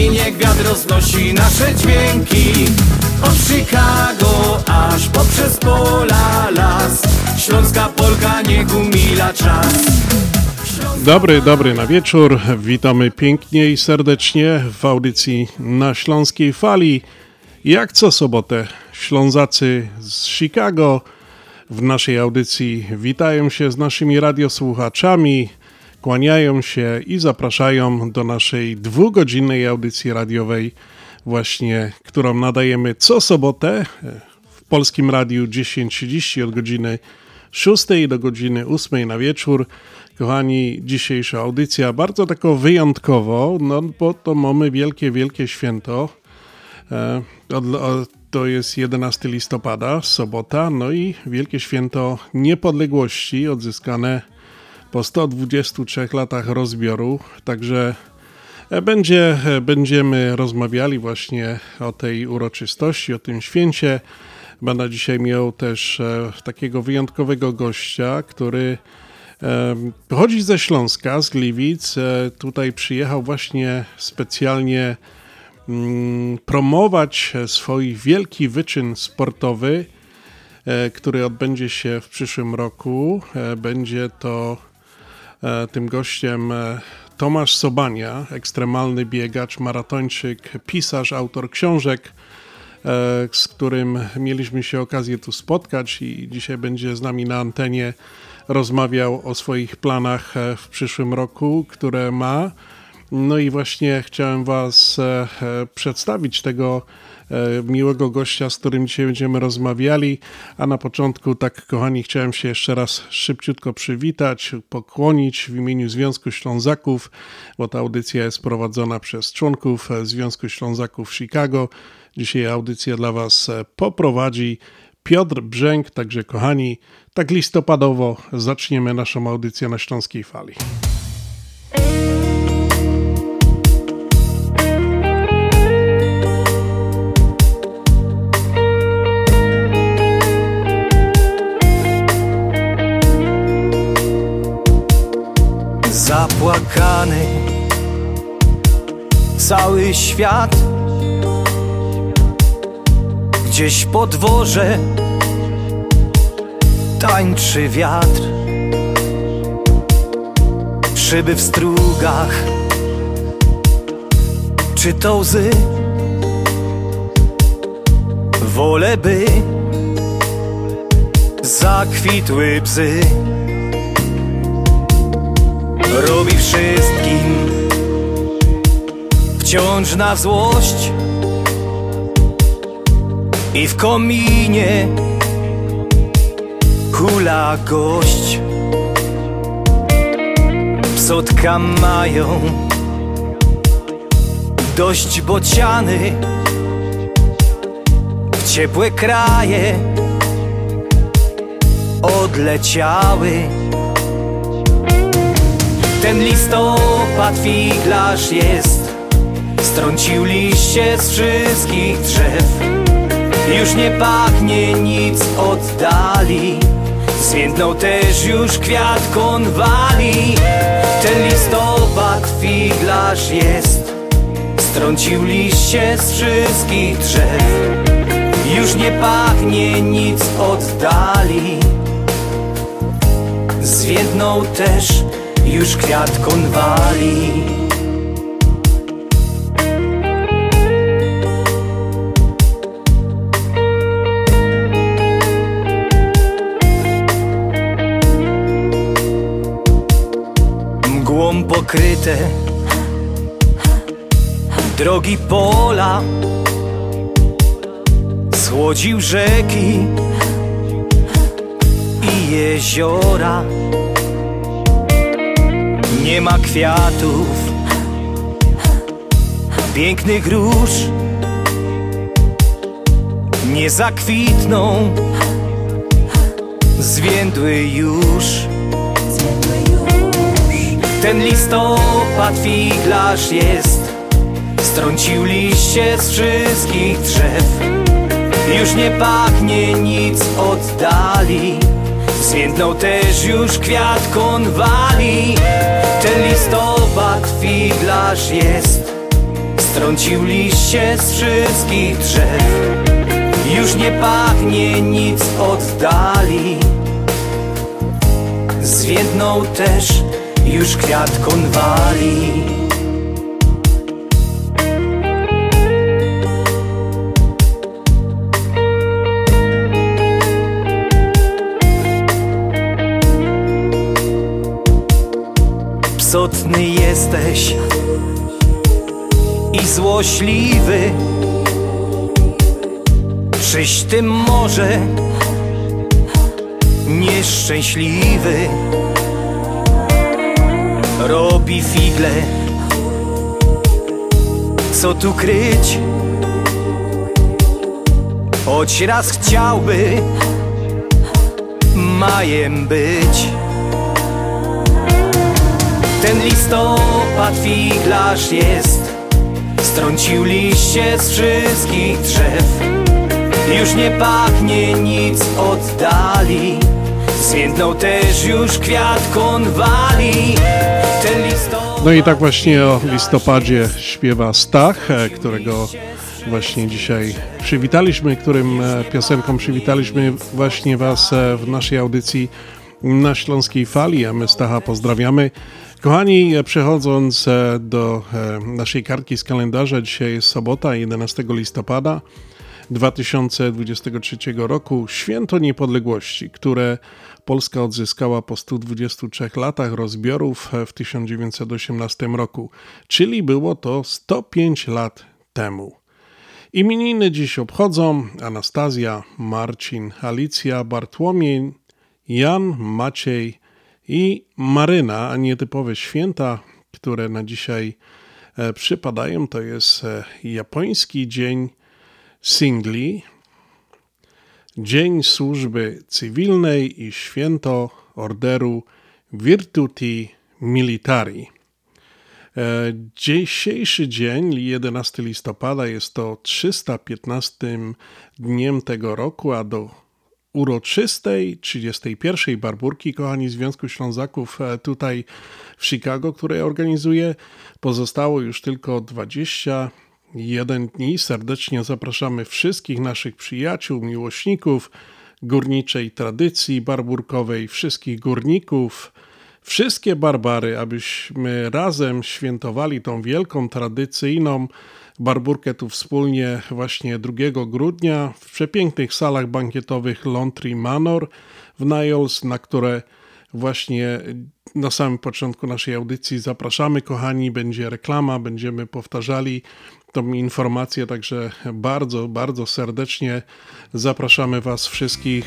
I niech wiatr roznosi nasze dźwięki. Od Chicago aż poprzez pola las. Śląska Polka niech umila czas. Dobry, dobry na wieczór. Witamy pięknie i serdecznie w audycji na Śląskiej Fali. Jak co sobotę Ślązacy z Chicago. W naszej audycji witają się z naszymi radiosłuchaczami, kłaniają się i zapraszają do naszej dwugodzinnej audycji radiowej, właśnie którą nadajemy co sobotę w Polskim Radiu 10.30 od godziny 6 do godziny 8 na wieczór. Kochani, dzisiejsza audycja bardzo tako wyjątkowo, no bo to mamy wielkie, wielkie święto. E, to jest 11 listopada, sobota, no i wielkie święto niepodległości odzyskane po 123 latach rozbioru. Także e, będzie, e, będziemy rozmawiali właśnie o tej uroczystości, o tym święcie. Będę dzisiaj miał też takiego wyjątkowego gościa, który Pochodzi ze Śląska, z Gliwic. E, tutaj przyjechał właśnie specjalnie mm, promować swój wielki wyczyn sportowy, e, który odbędzie się w przyszłym roku. E, będzie to tym gościem Tomasz Sobania, ekstremalny biegacz, maratończyk, pisarz, autor książek, z którym mieliśmy się okazję tu spotkać i dzisiaj będzie z nami na antenie rozmawiał o swoich planach e, w przyszłym roku, które ma. No i właśnie chciałem Was e, e, przedstawić tego miłego gościa, z którym dzisiaj będziemy rozmawiali. A na początku, tak kochani, chciałem się jeszcze raz szybciutko przywitać, pokłonić w imieniu Związku Ślązaków, bo ta audycja jest prowadzona przez członków Związku Ślązaków Chicago. Dzisiaj audycję dla Was poprowadzi Piotr Brzęk, także kochani, tak listopadowo zaczniemy naszą audycję na Śląskiej Fali. Zapłakany. Cały świat Gdzieś po dworze tańczy wiatr. Szyby w strugach. Czy to łzy? Wolę by Zakwitły bzy Robi wszystkim. Wciąż na złość. I w kominie hula gość. Psotka mają dość bociany. W ciepłe kraje odleciały Ten listopad figlarz jest. Strącił liście z wszystkich drzew. Już nie pachnie nic oddali. Zwiędnął też już kwiat konwali. Ten listopad figlarz jest. Strącił liście z wszystkich drzew. Już nie pachnie nic oddali. Zwiędnął też już kwiat konwali. Pokryte Drogi pola Schłodził rzeki i jeziora Nie ma kwiatów Pięknych róż nie zakwitną, zwiędły już. Ten listopad figlarz jest, strącił liście z wszystkich drzew. Już nie pachnie nic oddali Zwiędnął też już kwiat konwali Ten listopad figlarz jest. Strącił liście z wszystkich drzew. Już nie pachnie nic oddali Zwiędnął też już kwiat konwali złośliwy. Czyś ty może nieszczęśliwy? Robi figle. Co tu kryć? Choć raz chciałby majem być. Ten listopad figlarz jest Strącił liście z wszystkich drzew. Już nie pachnie nic oddali. Zwiędnął też już kwiat konwali. No i tak właśnie o listopadzie śpiewa Stach, e, którego właśnie dzisiaj przywitaliśmy, którym e, piosenką przywitaliśmy właśnie Was e, w naszej audycji na Śląskiej Fali, a my Stacha pozdrawiamy. Kochani, przechodząc e, do e, naszej kartki z kalendarza, dzisiaj jest sobota, 11 listopada 2023 roku, święto niepodległości, które Polska odzyskała po 123 latach rozbiorów w 1918 roku, czyli było to 105 lat temu. Imieniny dziś obchodzą Anastazja, Marcin, Alicja, Bartłomiej, Jan, Maciej, i Maryna, a nietypowe święta, które na dzisiaj e, przypadają, to jest e, japoński dzień singli, dzień służby cywilnej i święto orderu Virtuti Militari. E, dzisiejszy dzień, 11 listopada, jest to 315 dniem tego roku, a do uroczystej 31. barburki, kochani Związku Ślązaków e, tutaj w Chicago, której organizuje. Pozostało już tylko 21 dni. Serdecznie zapraszamy wszystkich naszych przyjaciół, miłośników górniczej tradycji barburkowej, wszystkich górników, wszystkie barbary, abyśmy razem świętowali tą wielką, tradycyjną Barburkę tu wspólnie właśnie 2 grudnia w przepięknych salach bankietowych Lontry Manor w Niles, na które właśnie na samym początku naszej audycji zapraszamy, kochani. Będzie reklama, będziemy powtarzali tą informację, także bardzo, bardzo serdecznie zapraszamy Was wszystkich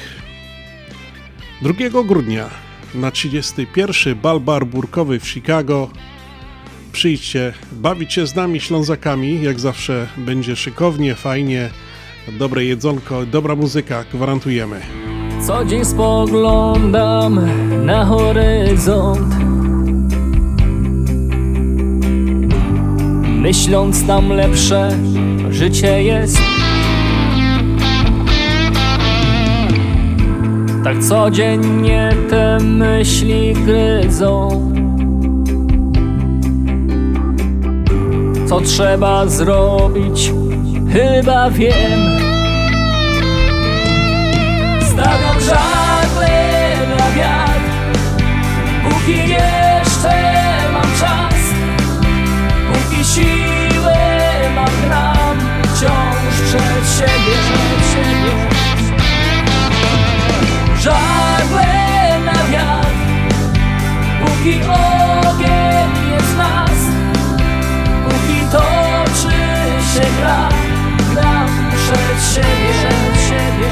2 grudnia na 31. bal barburkowy w Chicago Przyjdźcie, bawić się z nami Ślązakami, jak zawsze będzie szykownie, fajnie, dobre jedzonko, dobra muzyka, gwarantujemy. Co dzień spoglądam na horyzont? Myśląc tam lepsze życie jest. Tak codziennie te myśli gryzą co trzeba zrobić, chyba wiem. Stawiam żagle na wiatr, póki jeszcze mam czas, póki siły mam gram, wciąż przed siebie, przed siebie. Żagle na wiatr, póki ogień przed siebie, przed siebie.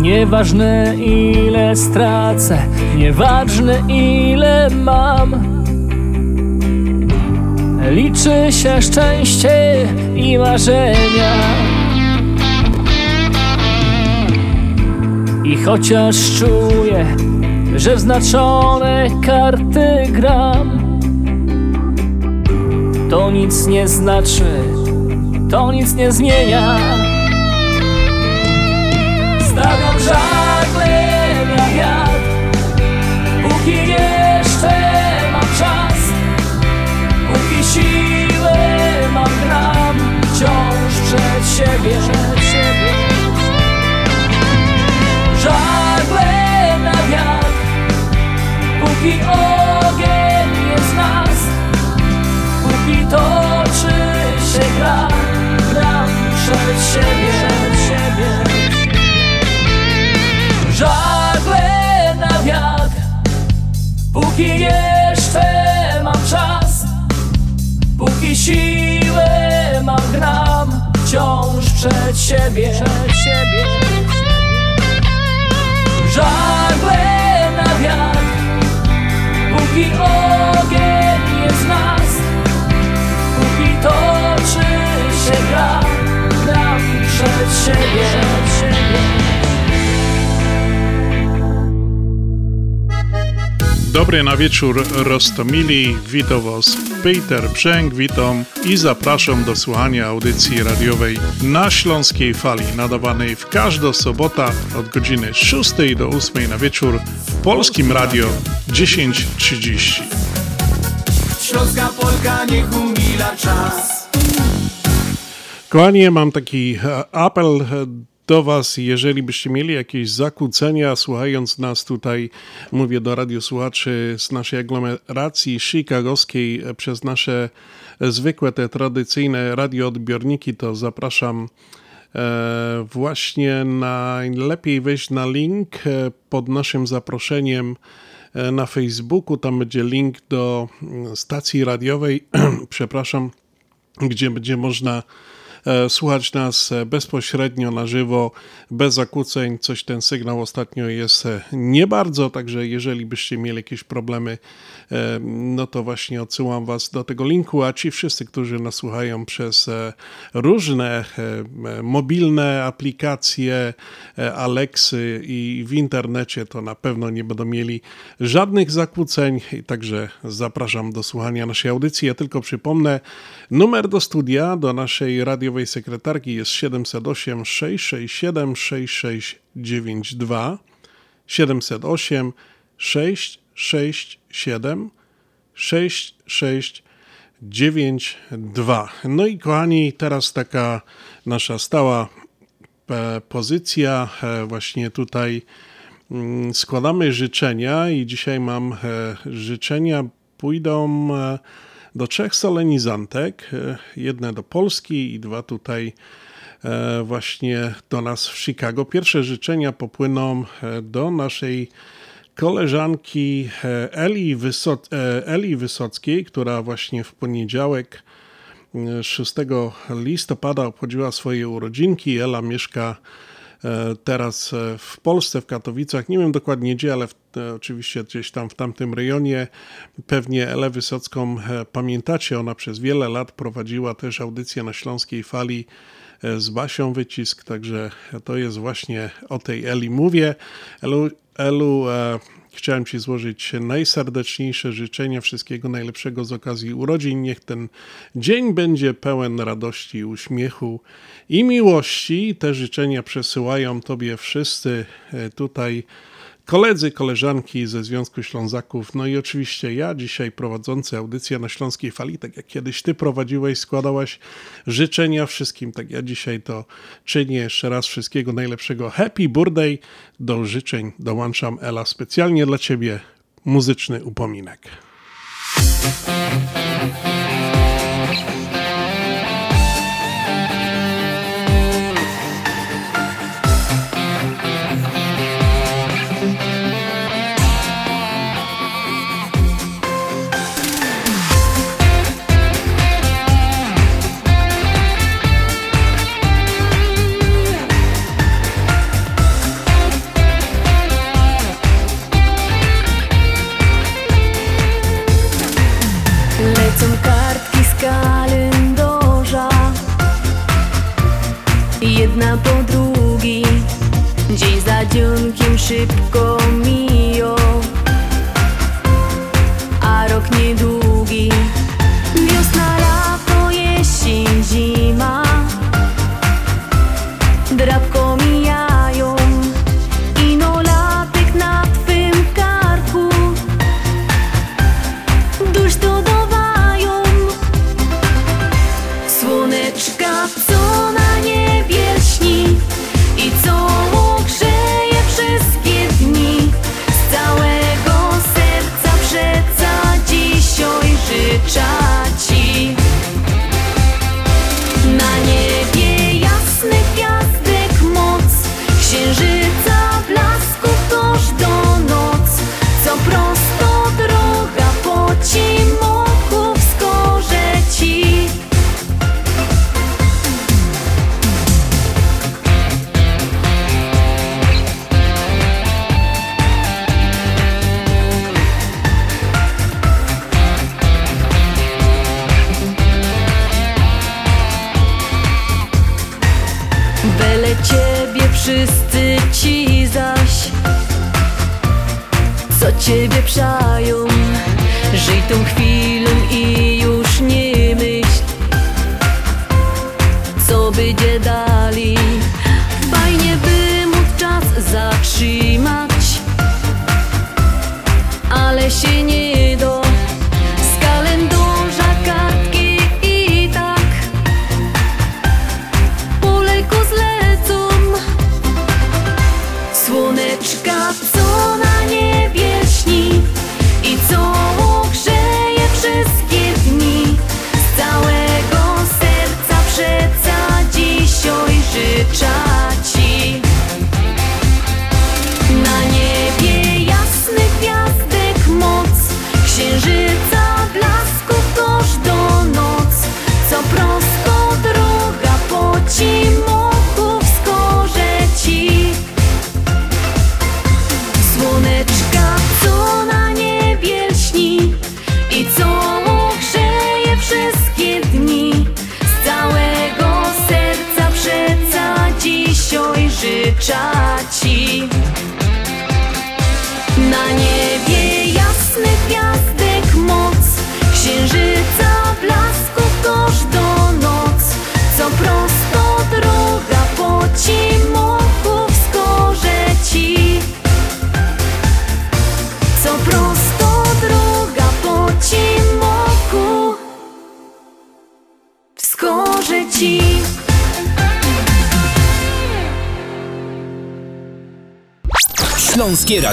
Nieważne ile stracę, nieważne ile mam Liczy się szczęście i marzenia. I chociaż czuję, że znaczone karty gram To nic nie znaczy, to nic nie zmienia. Stawiam żagle siebie Żagle na wiatr Póki ogień jest nas Póki toczy się gra Gram przed siebie, żagle na wiatr Póki jeszcze mam czas Póki siłę mam gram Wciąż przed siebie, przed siebie Żagle na wiatr Póki ogień jest w nas Póki toczy się gra Gram przed siebie, przed siebie Dobry na wieczór Rostomili, witam Was. Peter Brzęk, witam i zapraszam do słuchania audycji radiowej na Śląskiej Fali, nadawanej w każdą sobotę od godziny 6 do 8 na wieczór w Polskim Radio 10.30. Śląska Polka niech umila czas. Kochani, mam taki e, apel e, do Was, jeżeli byście mieli jakieś zakłócenia, słuchając nas tutaj, mówię do radiosłuchaczy z naszej aglomeracji chicagowskiej przez nasze zwykłe, te tradycyjne radioodbiorniki, to zapraszam e, właśnie najlepiej wejść na link e, pod naszym zaproszeniem e, na Facebooku. Tam będzie link do stacji radiowej, przepraszam, gdzie będzie można słuchać nas e, bezpośrednio na żywo, bez zakłóceń. Coś ten sygnał ostatnio jest e, nie bardzo, także jeżeli byście mieli jakieś problemy, e, no to właśnie odsyłam Was do tego linku, a ci wszyscy, którzy nas słuchają przez e, różne e, e, mobilne aplikacje, e, Alexy i w internecie, to na pewno nie będą mieli żadnych zakłóceń, także zapraszam do słuchania naszej audycji. Ja tylko przypomnę, numer do studia, do naszej radiowej sekretarki jest 708 667 6692 708 667 6692. No i kochani, teraz taka nasza stała e, pozycja. E, Właśnie tutaj mm, składamy życzenia i dzisiaj mam e, życzenia pójdą do trzech solenizantek. Jedne do Polski i dwa tutaj właśnie do nas w Chicago. Pierwsze życzenia popłyną do naszej koleżanki e, Eli, Wyso- e, Eli Wysockiej, która właśnie w poniedziałek e, 6 listopada obchodziła swoje urodzinki. Ela mieszka e, teraz e, w Polsce, w Katowicach. Nie wiem dokładnie gdzie, ale w, e, oczywiście gdzieś tam w tamtym rejonie. Pewnie Elę Wysocką e, pamiętacie. Ona przez wiele lat prowadziła też audycję na Śląskiej Fali e, z Basią Wycisk, także to jest właśnie o tej Eli mówię. Elu, Elu e, chciałem Ci złożyć najserdeczniejsze życzenia, wszystkiego najlepszego z okazji urodzin. Niech ten dzień będzie pełen radości, uśmiechu i miłości. Te życzenia przesyłają Tobie wszyscy e, tutaj koledzy, koleżanki ze Związku Ślązaków, no i oczywiście ja dzisiaj prowadzący audycję na Śląskiej Fali, tak jak kiedyś Ty prowadziłeś, składałaś życzenia wszystkim, tak ja dzisiaj to czynię. Jeszcze raz wszystkiego najlepszego. Happy birthday! Do życzeń dołączam Ela specjalnie dla Ciebie muzyczny upominek.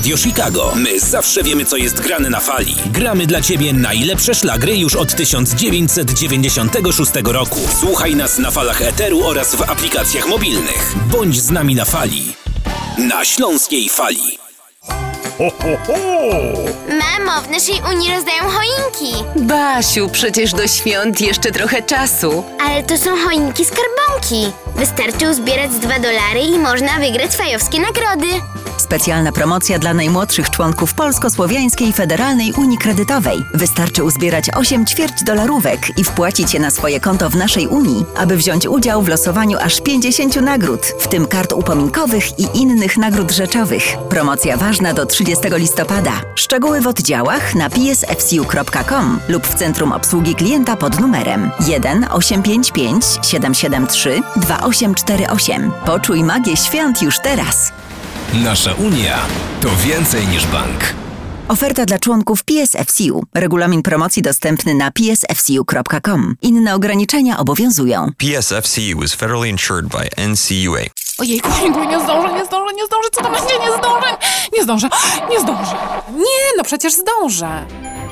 Radio Chicago. My zawsze wiemy, co jest grane na fali. Gramy dla Ciebie najlepsze szlagry już od 1996 roku. Słuchaj nas na falach Eteru oraz w aplikacjach mobilnych. Bądź z nami na fali. Na Śląskiej Fali. Mamo, w naszej Unii rozdają choinki. Basiu, przecież do świąt jeszcze trochę czasu. Ale to są choinki skarbonki. Wystarczy uzbierać 2 dolary i można wygrać fajowskie nagrody. Specjalna promocja dla najmłodszych członków Polsko-Słowiańskiej Federalnej Unii Kredytowej. Wystarczy uzbierać 8 ćwierć dolarówek i wpłacić je na swoje konto w naszej Unii, aby wziąć udział w losowaniu aż 50 nagród, w tym kart upominkowych i innych nagród rzeczowych. Promocja ważna do 30 listopada. Szczegóły w oddziałach na psfcu.com lub w Centrum Obsługi Klienta pod numerem 1 855 773 2848. Poczuj magię świąt już teraz. Nasza Unia to więcej niż bank. Oferta dla członków PSFCU. Regulamin promocji dostępny na psfcu.com. Inne ograniczenia obowiązują. PSFCU is federally insured by NCUA. Ojejku, ojejku, nie zdążę, nie zdążę, nie zdążę, co to będzie, nie zdążę, nie zdążę, nie zdążę. Nie, no przecież zdążę.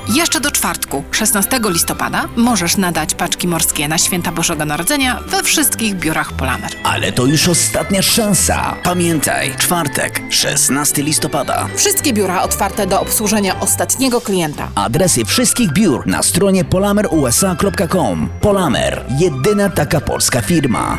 Jeszcze do czwartku, 16 listopada, możesz nadać paczki morskie na święta Bożego Narodzenia we wszystkich biurach Polamer. Ale to już ostatnia szansa. Pamiętaj, czwartek, 16 listopada. Wszystkie biura otwarte do obsłużenia ostatniego klienta. Adresy wszystkich biur na stronie polamerusa.com. Polamer, jedyna taka polska firma.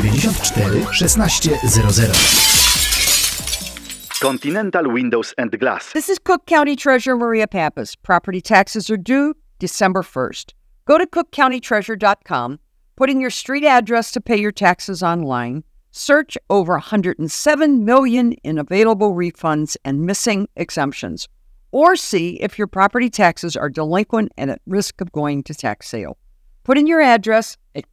794 1600. Continental Windows and Glass. This is Cook County Treasurer Maria Pappas. Property taxes are due December 1st. Go to cookcountytreasurer.com, put in your street address to pay your taxes online, search over 107 million in available refunds and missing exemptions, or see if your property taxes are delinquent and at risk of going to tax sale. Put in your address at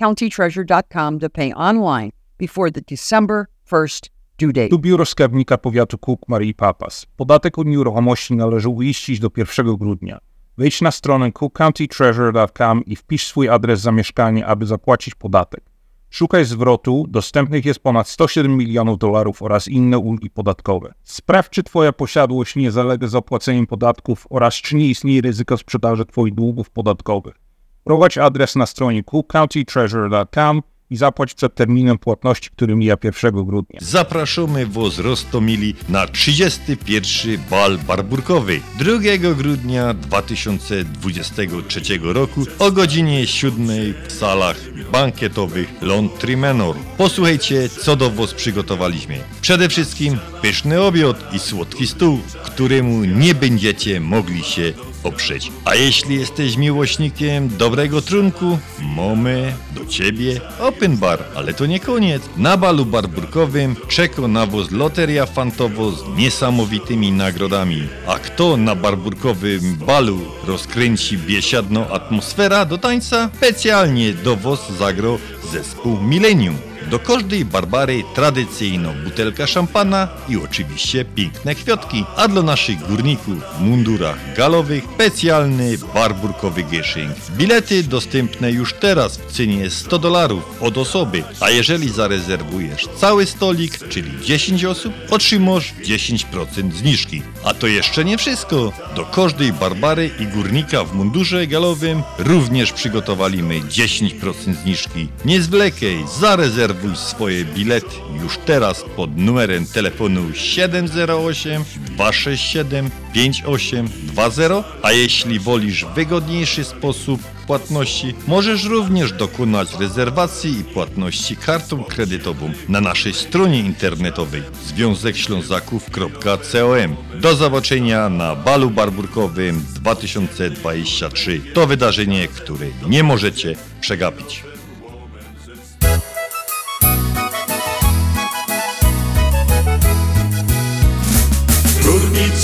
cookcountytreasurer.com to pay online before the December 1st due date. Tu biuro skarbnika powiatu Cook Marii Papas. Podatek od nieruchomości należy uiścić do 1 grudnia. Wejdź na stronę cookcountytreasurer.com i wpisz swój adres zamieszkania, aby zapłacić podatek. Szukaj zwrotu, dostępnych jest ponad 107 milionów dolarów oraz inne ulgi podatkowe. Sprawdź, czy Twoja posiadłość nie zalega zapłaceniem podatków oraz czy nie istnieje ryzyko sprzedaży Twoich długów podatkowych. Prowadź adres na stronie cookcountytreasurer.com i zapłać przed terminem płatności, który mija 1 grudnia. Zapraszamy Was Rostomili na 31. bal barburkowy 2 grudnia 2023 roku o godzinie 7 w salach bankietowych Laundry Manor. Posłuchajcie, co do Was przygotowaliśmy. Przede wszystkim pyszny obiad i słodki stół, któremu nie będziecie mogli się oprzeć. A jeśli jesteś miłośnikiem dobrego trunku, mamy do Ciebie open bar. Ale to nie koniec. Na balu barburkowym czeka na Was loteria fantowo z niesamowitymi nagrodami. A kto na barburkowym balu rozkręci biesiadną atmosfera do tańca? Specjalnie do Was zagrał zespół Millennium. Do każdej Barbary tradycyjną butelka szampana i oczywiście piękne kwiatki, a dla naszych górników w mundurach galowych specjalny barburkowy gieszynk. Bilety dostępne już teraz w cenie 100 dolarów od osoby, a jeżeli zarezerwujesz cały stolik, czyli 10 osób, otrzymasz 10% zniżki. A to jeszcze nie wszystko. Do każdej Barbary i górnika w mundurze galowym również przygotowaliśmy 10% zniżki. Nie zwlekaj, zarezerwuj swoje bilety już teraz pod numerem telefonu 708 267 5820, a jeśli wolisz wygodniejszy sposób płatności, możesz również dokonać rezerwacji i płatności kartą kredytową na naszej stronie internetowej związekślązaków.com. Do zobaczenia na balu barburkowym 2023. To wydarzenie, które nie możecie przegapić.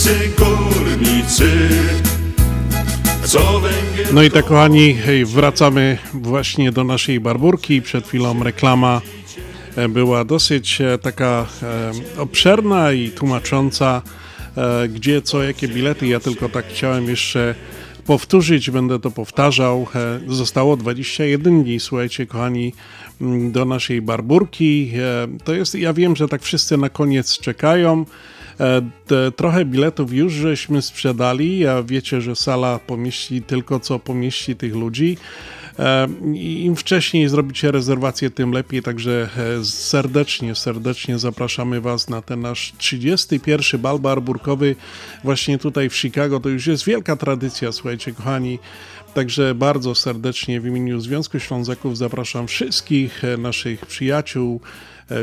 Górnicy, górnicy. No i tak kochani, wracamy właśnie do naszej barburki. Przed chwilą reklama e, była dosyć e, taka e, obszerna i tłumacząca, gdzie, co, jakie bilety. Ja tylko tak chciałem jeszcze powtórzyć, będę to powtarzał. Zostało 21 dni, słuchajcie, kochani, m, do naszej barburki. To jest, ja wiem, że tak wszyscy na koniec czekają. E, trochę biletów już żeśmy sprzedali, a wiecie, że sala pomieści tylko co pomieści tych ludzi. E, Im wcześniej zrobicie rezerwację, tym lepiej. Także e, serdecznie, serdecznie zapraszamy Was na ten nasz 31 bal barburkowy właśnie tutaj w Chicago. To już jest wielka tradycja, słuchajcie, kochani. Także bardzo serdecznie w imieniu Związku Ślązaków zapraszam wszystkich naszych przyjaciół,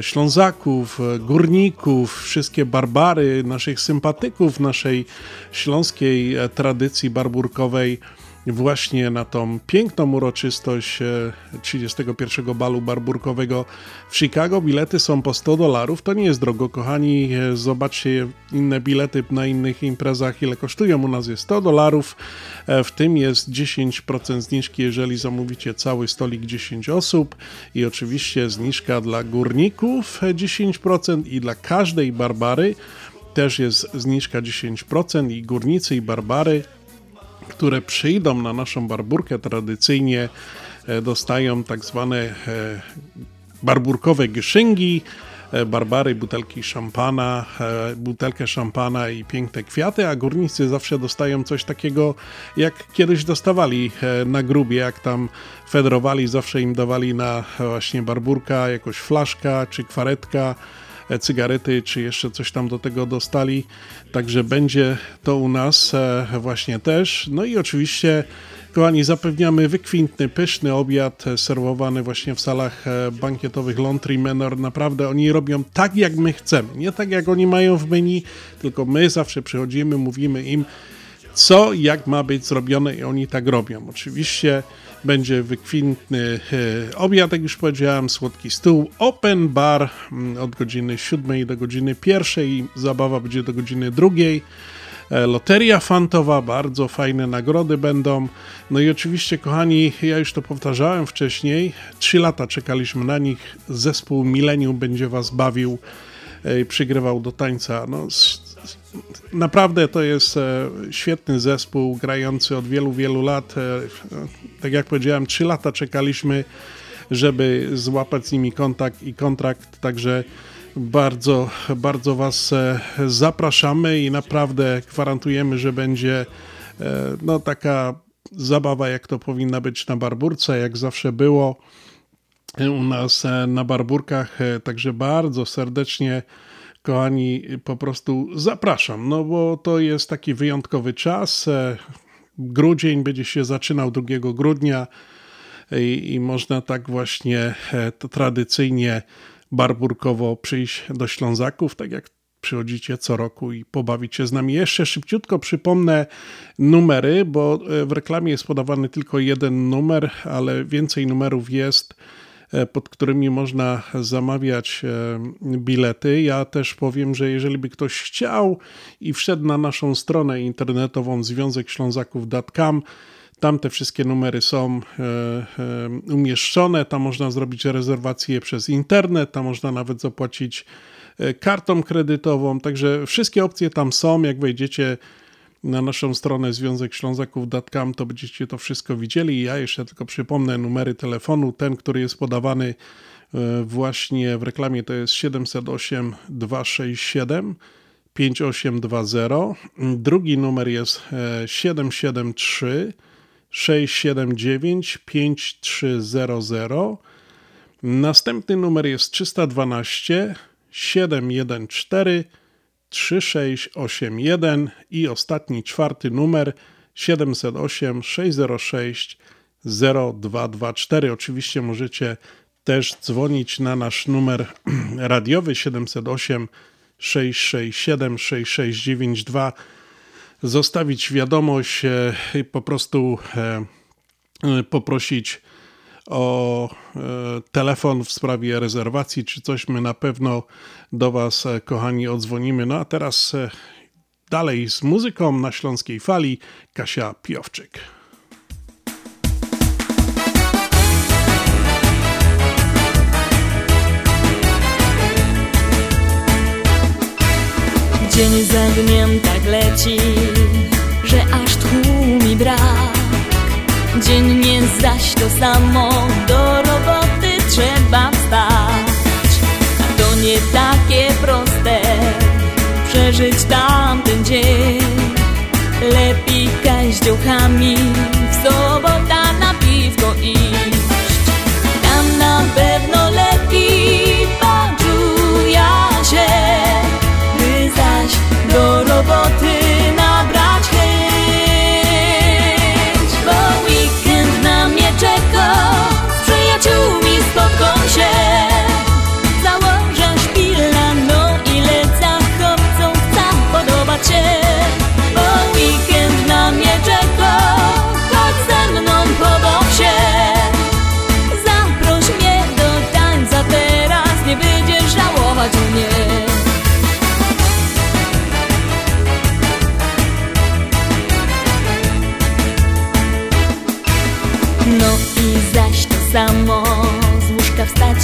Ślązaków, e, górników, wszystkie barbary, naszych sympatyków naszej śląskiej e, tradycji barburkowej właśnie na tą piękną uroczystość e, 31 balu barburkowego w Chicago. Bilety są po 100 dolarów, to nie jest drogo, kochani. E, Zobaczcie inne bilety na innych imprezach, ile kosztują. U nas jest 100 dolarów, e, w tym jest 10% zniżki, jeżeli zamówicie cały stolik 10 osób i oczywiście zniżka dla górników e, 10% i dla każdej barbary też jest zniżka 10% i górnicy i barbary które przyjdą na naszą barburkę tradycyjnie e, dostają tak zwane e, barburkowe gyszyngi, e, barbary, butelki szampana, butelkę szampana i piękne kwiaty, a górnicy zawsze dostają coś takiego, jak kiedyś dostawali na grubie, jak tam federowali, zawsze im dawali na właśnie barburka jakoś flaszka czy kwaretka, cygarety, czy jeszcze coś tam do tego dostali. Także będzie to u nas e, właśnie też. No i oczywiście, kochani, zapewniamy wykwintny, pyszny obiad e, serwowany właśnie w salach e, bankietowych Laundry Manor. Naprawdę oni robią tak, jak my chcemy. Nie tak, jak oni mają w menu, tylko my zawsze przychodzimy, mówimy im, co, jak ma być zrobione i oni tak robią. Oczywiście będzie wykwintny e, obiad, jak już powiedziałem, słodki stół, open bar mm, od godziny 7 do godziny 1, zabawa będzie do godziny 2. E, Loteria fantowa, bardzo fajne nagrody będą. No i oczywiście, kochani, ja już to powtarzałem wcześniej, 3 lata czekaliśmy na nich. Zespół Millennium będzie Was bawił e, przygrywał do tańca. No, naprawdę to jest e, świetny zespół, grający od wielu, wielu lat. E, Tak jak powiedziałem, 3 lata czekaliśmy, żeby złapać z nimi kontakt i kontrakt, także bardzo, bardzo Was e, zapraszamy i naprawdę gwarantujemy, że będzie e, no, taka zabawa, jak to powinna być na Barburce, jak zawsze było u nas e, na Barburkach, e, także bardzo serdecznie kochani, po prostu zapraszam, no bo to jest taki wyjątkowy czas. e, Grudzień będzie się zaczynał 2 grudnia i, i można tak właśnie e, tradycyjnie barburkowo przyjść do Ślązaków, tak jak przychodzicie co roku i pobawić się z nami. Jeszcze szybciutko przypomnę numery, bo e, w reklamie jest podawany tylko jeden numer, ale więcej numerów jest, pod którymi można zamawiać e, bilety. Ja też powiem, że jeżeli by ktoś chciał i wszedł na naszą stronę internetową związekślązaków.com, tam te wszystkie numery są e, e, umieszczone. Tam można zrobić rezerwację przez internet, tam można nawet zapłacić e, kartą kredytową. Także wszystkie opcje tam są. Jak wejdziecie na naszą stronę związekślązaków.com, to będziecie to wszystko widzieli. Ja jeszcze tylko przypomnę numery telefonu. Ten, który jest podawany e, właśnie w reklamie, to jest 708 267 5820. Drugi numer jest e, 773 679 5300. Następny numer jest 312 714 3681 i ostatni, czwarty numer 708 606 0224. Oczywiście możecie też dzwonić na nasz numer radiowy 708 667 6692 zostawić wiadomość e, po prostu e, e, poprosić o e, telefon w sprawie rezerwacji czy coś. My na pewno do Was, e, kochani, odzwonimy. No a teraz e, dalej z muzyką na Śląskiej Fali Kasia Piowczyk. Dzień za dniem tak leci, że aż tchu mi brak Dziennie zaś to samo, do roboty trzeba wstać. A to nie takie proste, przeżyć tamten dzień. Lepiej kaść dziołchami, w sobota na piwko iść. Tam na pewno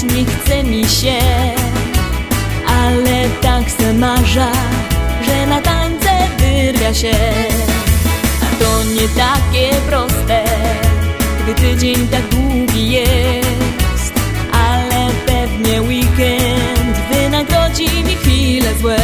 nie chce mi się Ale tak se marza, że na tańce wyrwia się. A to nie takie proste, gdy tydzień tak długi jest Ale pewnie weekend wynagrodzi mi chwile złe.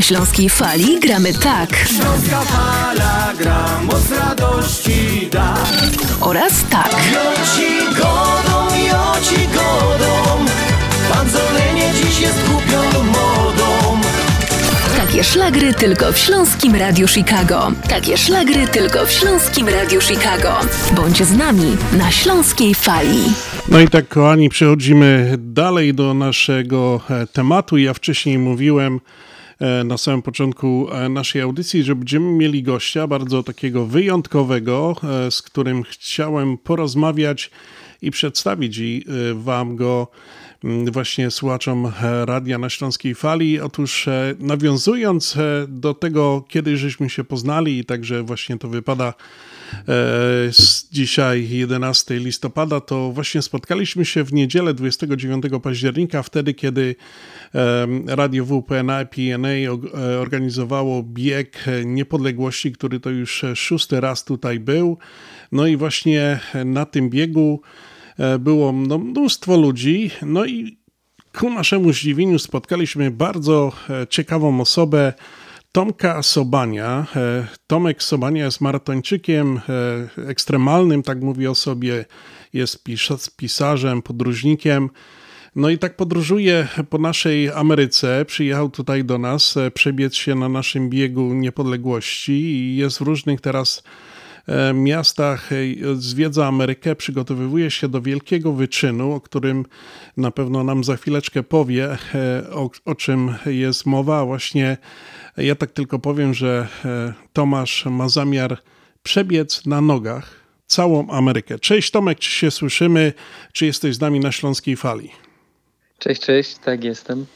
Na Śląskiej Fali gramy tak Śląska fala gra, moc radości da. oraz tak. Joci godą, joci godą, pan Zolenie dziś jest głupią modą. Takie szlagry tylko w Śląskim Radiu Chicago. Takie szlagry tylko w Śląskim Radiu Chicago. Bądź z nami na Śląskiej Fali. No i tak, kochani, przechodzimy dalej do naszego e, tematu. Ja wcześniej mówiłem na samym początku e, naszej audycji, że będziemy mieli gościa bardzo takiego wyjątkowego, e, z którym chciałem porozmawiać i przedstawić i, e, wam go właśnie słuchaczom e, Radia na Śląskiej Fali. Otóż e, nawiązując e, do tego, kiedy żeśmy się poznali i także właśnie to wypada e, z dzisiaj 11 listopada, to właśnie spotkaliśmy się w niedzielę 29 października, wtedy kiedy Radio WPNA PNA e, organizowało bieg e, niepodległości, który to już e, szósty raz tutaj był. No i właśnie na tym biegu e, było no, mnóstwo ludzi, no i ku naszemu zdziwieniu spotkaliśmy bardzo e, ciekawą osobę, Tomka Sobania. E, Tomek Sobania jest maratończykiem e, ekstremalnym, tak mówi o sobie, jest pis- pisarzem, podróżnikiem. No i tak podróżuje po naszej Ameryce. Przyjechał tutaj do nas, e, przebiec się na naszym biegu niepodległości i jest w różnych teraz miastach, zwiedza Amerykę, przygotowywuje się do wielkiego wyczynu, o którym na pewno nam za chwileczkę powie, o, o czym jest mowa. Właśnie ja tak tylko powiem, że e, Tomasz ma zamiar przebiec na nogach całą Amerykę. Cześć Tomek, czy się słyszymy? Czy jesteś z nami na Śląskiej Fali? Cześć, cześć, tak jestem.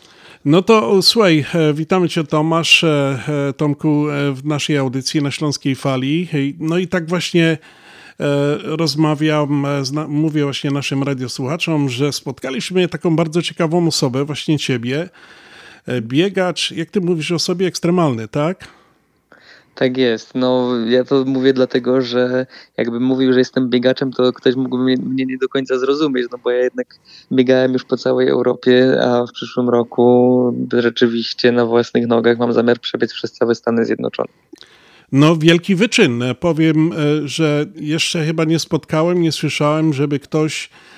No to słuchaj, e, witamy Cię Tomasz, e, e, Tomku e, w naszej audycji na Śląskiej Fali. No i tak właśnie e, rozmawiam, e, mówię właśnie naszym radiosłuchaczom, że spotkaliśmy taką bardzo ciekawą osobę, właśnie Ciebie, E, biegacz, jak Ty mówisz o sobie, ekstremalny, tak? Tak jest. No, ja to mówię dlatego, że jakbym mówił, że jestem biegaczem, to ktoś mógłby mnie, nie do końca zrozumieć, no bo ja jednak biegałem już po całej Europie, a w przyszłym roku rzeczywiście na własnych nogach mam zamiar przebiec przez całe Stany Zjednoczone. No, wielki wyczyn. Powiem, e, że jeszcze chyba nie spotkałem, nie słyszałem, żeby ktoś e,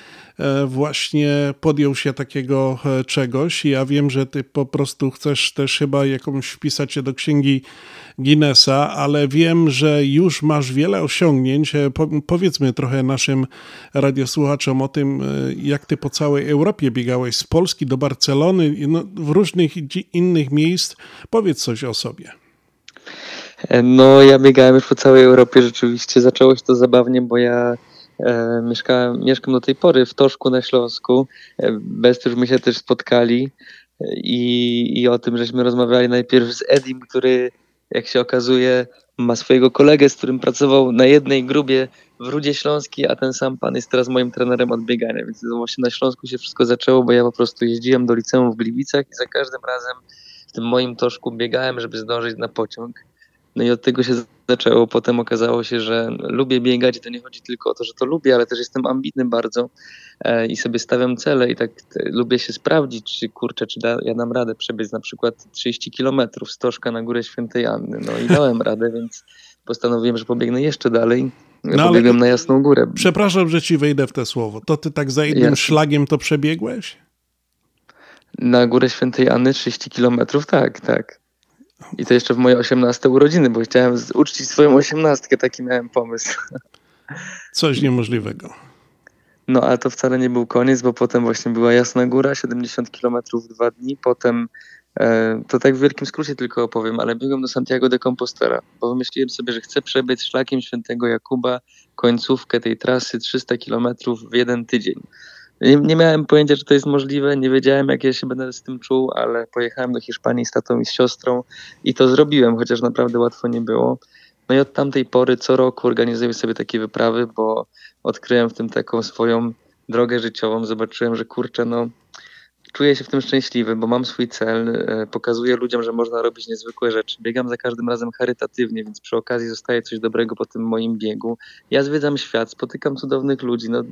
właśnie podjął się takiego e, czegoś. Ja wiem, że ty po prostu chcesz też chyba jakąś wpisać się do księgi Guinnessa, ale wiem, że już masz wiele osiągnięć. E, Po, powiedzmy trochę naszym radiosłuchaczom o tym, e, jak ty po całej Europie biegałeś z Polski do Barcelony, no, w różnych innych miejsc. Powiedz coś o sobie. No, ja biegałem już po całej Europie rzeczywiście. Zaczęło się to zabawnie, bo ja e, mieszkałem, mieszkam do tej pory w Toszku na Śląsku. E, bez już my się też spotkali e, i, i o tym żeśmy rozmawiali najpierw z Edim, który jak się okazuje ma swojego kolegę, z którym pracował na jednej grubie w Rudzie Śląskiej, a ten sam pan jest teraz moim trenerem od biegania, więc właśnie na Śląsku się wszystko zaczęło, bo ja po prostu jeździłem do liceum w Gliwicach i za każdym razem w tym moim toszku biegałem, żeby zdążyć na pociąg. No i od tego się zaczęło. Potem okazało się, że lubię biegać i to nie chodzi tylko o to, że to lubię, ale też jestem ambitny bardzo e, i sobie stawiam cele i tak te, lubię się sprawdzić, czy kurczę, czy da, ja dam radę przebiec na przykład 30 kilometrów z Toszka na Górę Świętej Anny. No i dałem radę, więc postanowiłem, że pobiegnę jeszcze dalej. No, Pobiegłem na Jasną Górę. Przepraszam, że ci wejdę w te słowo. To ty tak za jednym Jasne. szlagiem to przebiegłeś? Na Górę Świętej Anny 30 kilometrów, tak, tak. I to jeszcze w moje 18 urodziny, bo chciałem uczcić swoją osiemnastkę, taki miałem pomysł. Coś niemożliwego. No, ale to wcale nie był koniec, bo potem właśnie była Jasna Góra, 70 km w dwa dni, potem e, to tak w wielkim skrócie tylko opowiem, ale biegłem do Santiago de Compostela, bo wymyśliłem sobie, że chcę przebiec szlakiem świętego Jakuba końcówkę tej trasy 300 km w jeden tydzień. Nie, nie, miałem pojęcia, że to jest możliwe, nie wiedziałem, jak ja się będę z tym czuł, ale pojechałem do Hiszpanii z tatą i z siostrą i to zrobiłem, chociaż naprawdę łatwo nie było. No i od tamtej pory co roku organizuję sobie takie wyprawy, bo odkryłem w tym taką swoją drogę życiową. Zobaczyłem, że kurczę, no czuję się w tym szczęśliwy, bo mam swój cel, e, pokazuję ludziom, że można robić niezwykłe rzeczy. Biegam za każdym razem charytatywnie, więc przy okazji zostaje coś dobrego po tym moim biegu. Ja zwiedzam świat, spotykam cudownych ludzi. No,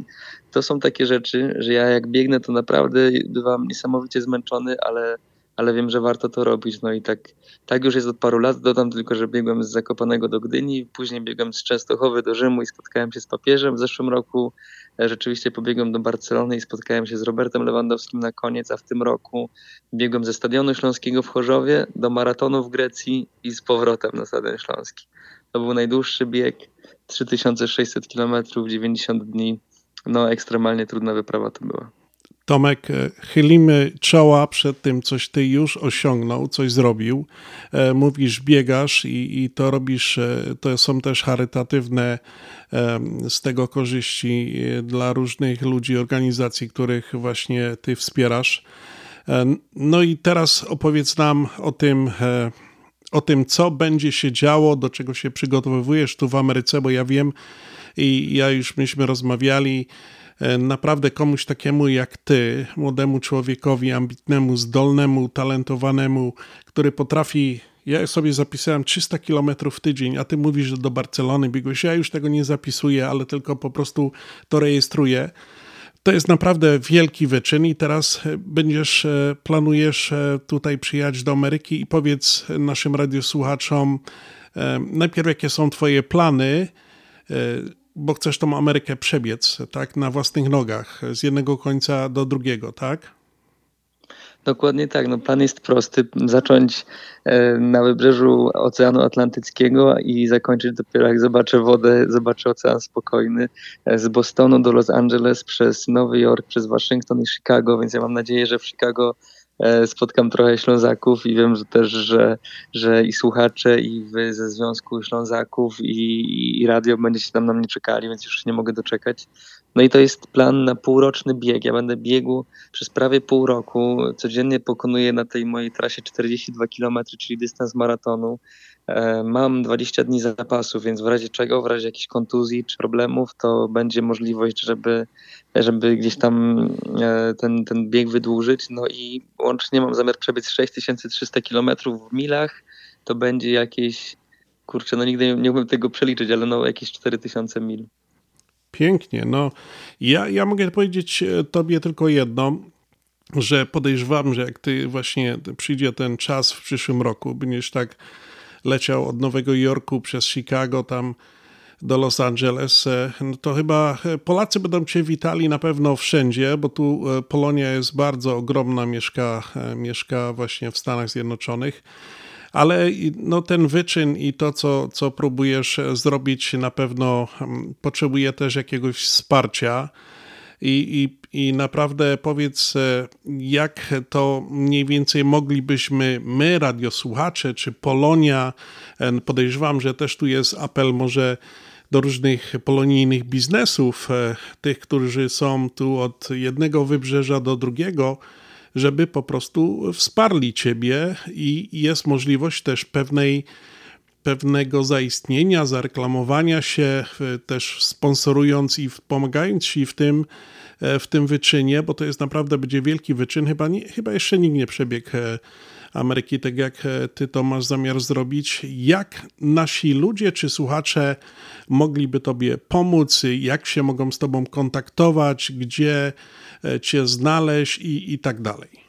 to są takie rzeczy, że ja jak biegnę, to naprawdę bywam niesamowicie zmęczony, ale ale wiem, że warto to robić. No i tak, tak już jest od paru lat. Dodam tylko, że biegłem z Zakopanego do Gdyni, później biegłem z Częstochowy do Rzymu i spotkałem się z papieżem. W zeszłym roku e, rzeczywiście pobiegłem do Barcelony i spotkałem się z Robertem Lewandowskim na koniec, a w tym roku biegłem ze Stadionu Śląskiego w Chorzowie do maratonu w Grecji i z powrotem na Stadion Śląski. To był najdłuższy bieg, 3600 km, 90 dni. No ekstremalnie trudna wyprawa to była. Tomek, e, chylimy czoła przed tym, coś ty już osiągnął, coś zrobił. E, mówisz, biegasz i, i to robisz, e, to są też charytatywne z tego korzyści dla różnych ludzi, organizacji, których właśnie ty wspierasz. No i teraz opowiedz nam o tym, o tym, co będzie się działo, do czego się przygotowujesz tu w Ameryce, bo ja wiem i ja już myśmy rozmawiali, naprawdę komuś takiemu jak ty, młodemu człowiekowi, ambitnemu, zdolnemu, talentowanemu, który potrafi ja sobie zapisałem 300 km w tydzień, a ty mówisz, że do Barcelony biegłeś. Ja już tego nie zapisuję, ale tylko po prostu to rejestruję. To jest naprawdę wielki wyczyn i teraz e, będziesz, e, planujesz tutaj przyjechać do Ameryki i powiedz naszym radiosłuchaczom najpierw jakie są twoje plany, bo chcesz tą Amerykę przebiec, tak, na własnych nogach, z jednego końca do drugiego, tak? Dokładnie tak. No, plan jest prosty. Zacząć e, na wybrzeżu Oceanu Atlantyckiego i zakończyć dopiero jak zobaczę wodę, zobaczę ocean spokojny. E, z Bostonu do Los Angeles przez Nowy Jork, przez Waszyngton i Chicago, więc ja mam nadzieję, że w Chicago spotkam trochę Ślązaków i wiem że też, że, że i słuchacze, i wy ze Związku Ślązaków, i, i radio będziecie tam na mnie czekali, więc już nie mogę doczekać. No i to jest plan na półroczny bieg. Ja będę biegł przez prawie pół roku. Codziennie pokonuję na tej mojej trasie 42 km, czyli dystans maratonu. E, mam 20 dni zapasu, więc w razie czego, w razie jakichś kontuzji czy problemów, to będzie możliwość, żeby, żeby gdzieś tam e, ten, ten bieg wydłużyć. No i łącznie mam zamiar przebiec 6300 km w milach. To będzie jakieś, kurczę, no nigdy nie, nie umiem tego przeliczyć, ale no jakieś 4000 mil. Pięknie. No, ja, ja mogę powiedzieć e, tobie tylko jedno, że podejrzewam, że jak ty właśnie przyjdzie ten czas w przyszłym roku, będziesz tak leciał od Nowego Jorku przez Chicago tam do Los Angeles, e, no to chyba e, Polacy będą Cię witali na pewno wszędzie, bo tu Polonia jest bardzo ogromna, mieszka, mieszka właśnie w Stanach Zjednoczonych ale no, ten wyczyn i to, co, co próbujesz zrobić, na pewno mm, potrzebuje też jakiegoś wsparcia. I, i, I naprawdę powiedz, e, jak to mniej więcej moglibyśmy my, radiosłuchacze, czy Polonia, e, podejrzewam, że też tu jest apel może do różnych polonijnych biznesów, e, tych, którzy są tu od jednego wybrzeża do drugiego, żeby po prostu wsparli ciebie i jest możliwość też pewnej pewnego zaistnienia, zareklamowania się, też sponsorując i pomagając Ci w tym, w tym wyczynie, bo to jest naprawdę będzie wielki wyczyn. Chyba, nie, chyba jeszcze nikt nie przebiegł Ameryki, tak jak Ty to masz zamiar zrobić. Jak nasi ludzie czy słuchacze mogliby Tobie pomóc? Jak się mogą z Tobą kontaktować? Gdzie Cię znaleźć i, i tak dalej?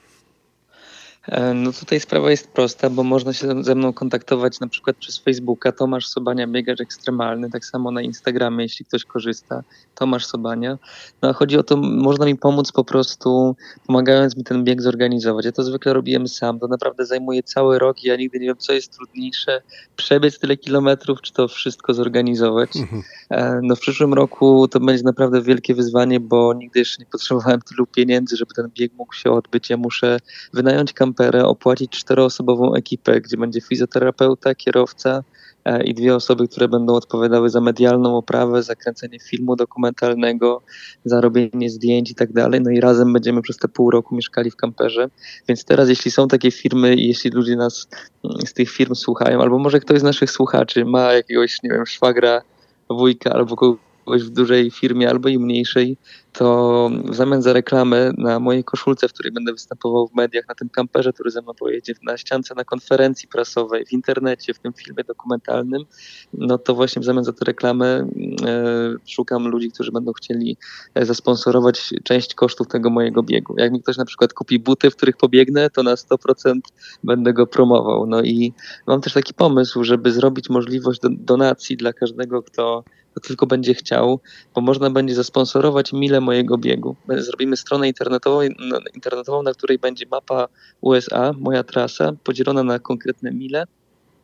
E, no tutaj sprawa jest prosta, bo można się ze mną kontaktować na przykład przez Facebooka Tomasz Sobania Biegacz Ekstremalny, tak samo na Instagramie, jeśli ktoś korzysta, Tomasz Sobania. No a chodzi o to, można mi pomóc po prostu pomagając mi ten bieg zorganizować. Ja to zwykle robiłem sam, to naprawdę zajmuje cały rok i ja nigdy nie wiem, co jest trudniejsze, przebiec tyle kilometrów, czy to wszystko zorganizować. Mhm. E, no w przyszłym roku to będzie naprawdę wielkie wyzwanie, bo nigdy jeszcze nie potrzebowałem tylu pieniędzy, żeby ten bieg mógł się odbyć. Ja muszę wynająć kampanię kamperę, opłacić czteroosobową ekipę, gdzie będzie fizjoterapeuta, kierowca e, i dwie osoby, które będą odpowiadały za medialną oprawę, za kręcenie filmu dokumentalnego, za robienie zdjęć i tak dalej. No i razem będziemy przez te pół roku mieszkali w kamperze. Więc teraz, jeśli są takie firmy i jeśli ludzie nas mm, z tych firm słuchają, albo może ktoś z naszych słuchaczy ma jakiegoś, nie wiem, szwagra, wujka albo kogoś w dużej firmie albo i mniejszej, to w zamian za reklamę na mojej koszulce, w której będę występował w mediach, na tym kamperze, który ze mną pojedzie, na ściance, na konferencji prasowej, w internecie, w tym filmie dokumentalnym, no to właśnie w zamian za tę reklamę e, szukam ludzi, którzy będą chcieli e, zasponsorować część kosztów tego mojego biegu. Jak mi ktoś na przykład kupi buty, w których pobiegnę, to na 100% będę go promował. No i mam też taki pomysł, żeby zrobić możliwość do, donacji dla każdego, kto, kto tylko będzie chciał, bo można będzie zasponsorować mile mojego biegu. Zrobimy stronę internetową, internetową, na której będzie mapa USA, moja trasa, podzielona na konkretne mile.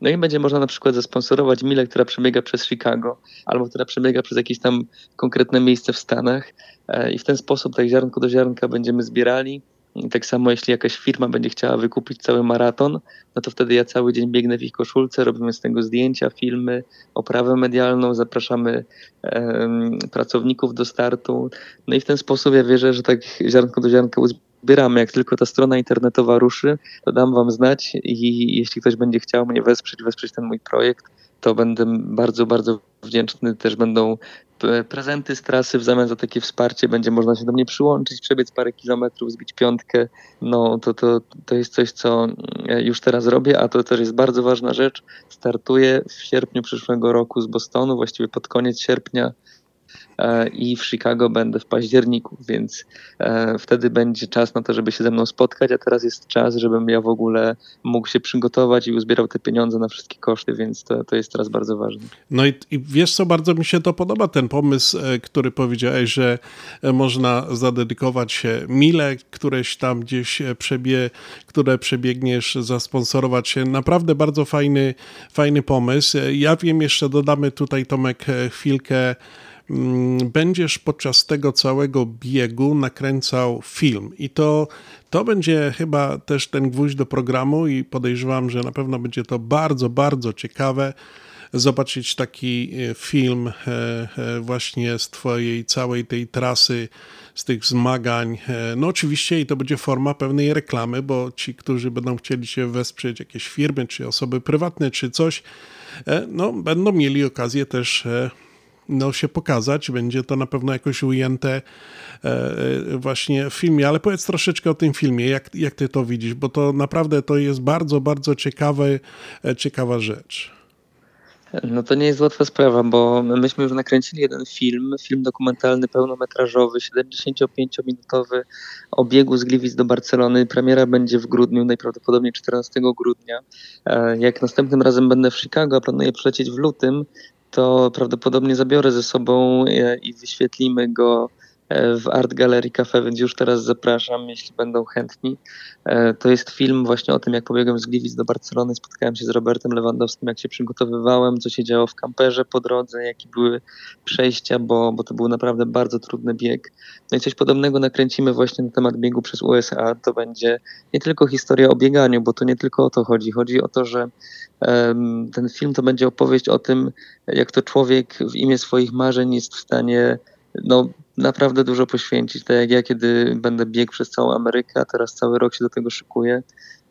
No i będzie można na przykład zasponsorować milę, która przebiega przez Chicago, albo która przebiega przez jakieś tam konkretne miejsce w Stanach. E, I w ten sposób tak ziarnko do ziarnka będziemy zbierali tak samo jeśli jakaś firma będzie chciała wykupić cały maraton, no to wtedy ja cały dzień biegnę w ich koszulce, robimy z tego zdjęcia, filmy, oprawę medialną, zapraszamy um, pracowników do startu. No i w ten sposób ja wierzę, że tak ziarnko do ziarnka uzbieramy. Jak tylko ta strona internetowa ruszy, to dam wam znać i jeśli ktoś będzie chciał mnie wesprzeć, wesprzeć ten mój projekt, to będę bardzo, bardzo wdzięczny. Też będą prezenty z trasy w zamian za takie wsparcie. Będzie można się do mnie przyłączyć, przebiec parę kilometrów, zbić piątkę. No to, to, to jest coś, co już teraz robię, a to też jest bardzo ważna rzecz. Startuję w sierpniu przyszłego roku z Bostonu, właściwie pod koniec sierpnia i w Chicago będę w październiku, więc e, wtedy będzie czas na to, żeby się ze mną spotkać, a teraz jest czas, żebym ja w ogóle mógł się przygotować i uzbierał te pieniądze na wszystkie koszty, więc to, to jest teraz bardzo ważne. No i, i wiesz co, bardzo mi się to podoba, ten pomysł, e, który powiedziałeś, że można zadedykować się mile, któreś tam gdzieś przebie, które przebiegniesz, zasponsorować się. Naprawdę bardzo fajny, fajny pomysł. Ja wiem, jeszcze dodamy tutaj Tomek chwilkę będziesz podczas tego całego biegu nakręcał film. I to, to będzie chyba też ten gwóźdź do programu, i podejrzewam, że na pewno będzie to bardzo, bardzo ciekawe zobaczyć taki e, film e, e, właśnie z Twojej całej tej trasy, z tych zmagań. No oczywiście i to będzie forma pewnej reklamy, bo ci, którzy będą chcieli się wesprzeć, jakieś firmy, czy osoby prywatne, czy coś, no będą mieli okazję też no, się pokazać. Będzie to na pewno jakoś ujęte e, e, właśnie w filmie, ale powiedz troszeczkę o tym filmie, jak, jak ty to widzisz, bo to naprawdę to jest bardzo, bardzo ciekawe, ciekawa rzecz. No to nie jest łatwa sprawa, bo myśmy już nakręcili jeden film, film dokumentalny pełnometrażowy, 75-minutowy o biegu z Gliwic do Barcelony. Premiera będzie w grudniu, najprawdopodobniej 14 grudnia. Jak następnym razem będę w Chicago, a planuję przylecieć w lutym, to prawdopodobnie zabiorę ze sobą e, i wyświetlimy go e, w Art Gallery Cafe, więc już teraz zapraszam, jeśli będą chętni. E, to jest film właśnie o tym, jak pobiegłem z Gliwic do Barcelony, spotkałem się z Robertem Lewandowskim, jak się przygotowywałem, co się działo w kamperze po drodze, jakie były przejścia, bo, bo to był naprawdę bardzo trudny bieg. No i coś podobnego nakręcimy właśnie na temat biegu przez USA. To będzie nie tylko historia o bieganiu, bo to nie tylko o to chodzi. Chodzi o to, że ten film to będzie opowieść o tym, jak to człowiek w imię swoich marzeń jest w stanie no, naprawdę dużo poświęcić. Tak jak ja, kiedy będę biegł przez całą Amerykę, a teraz cały rok się do tego szykuję,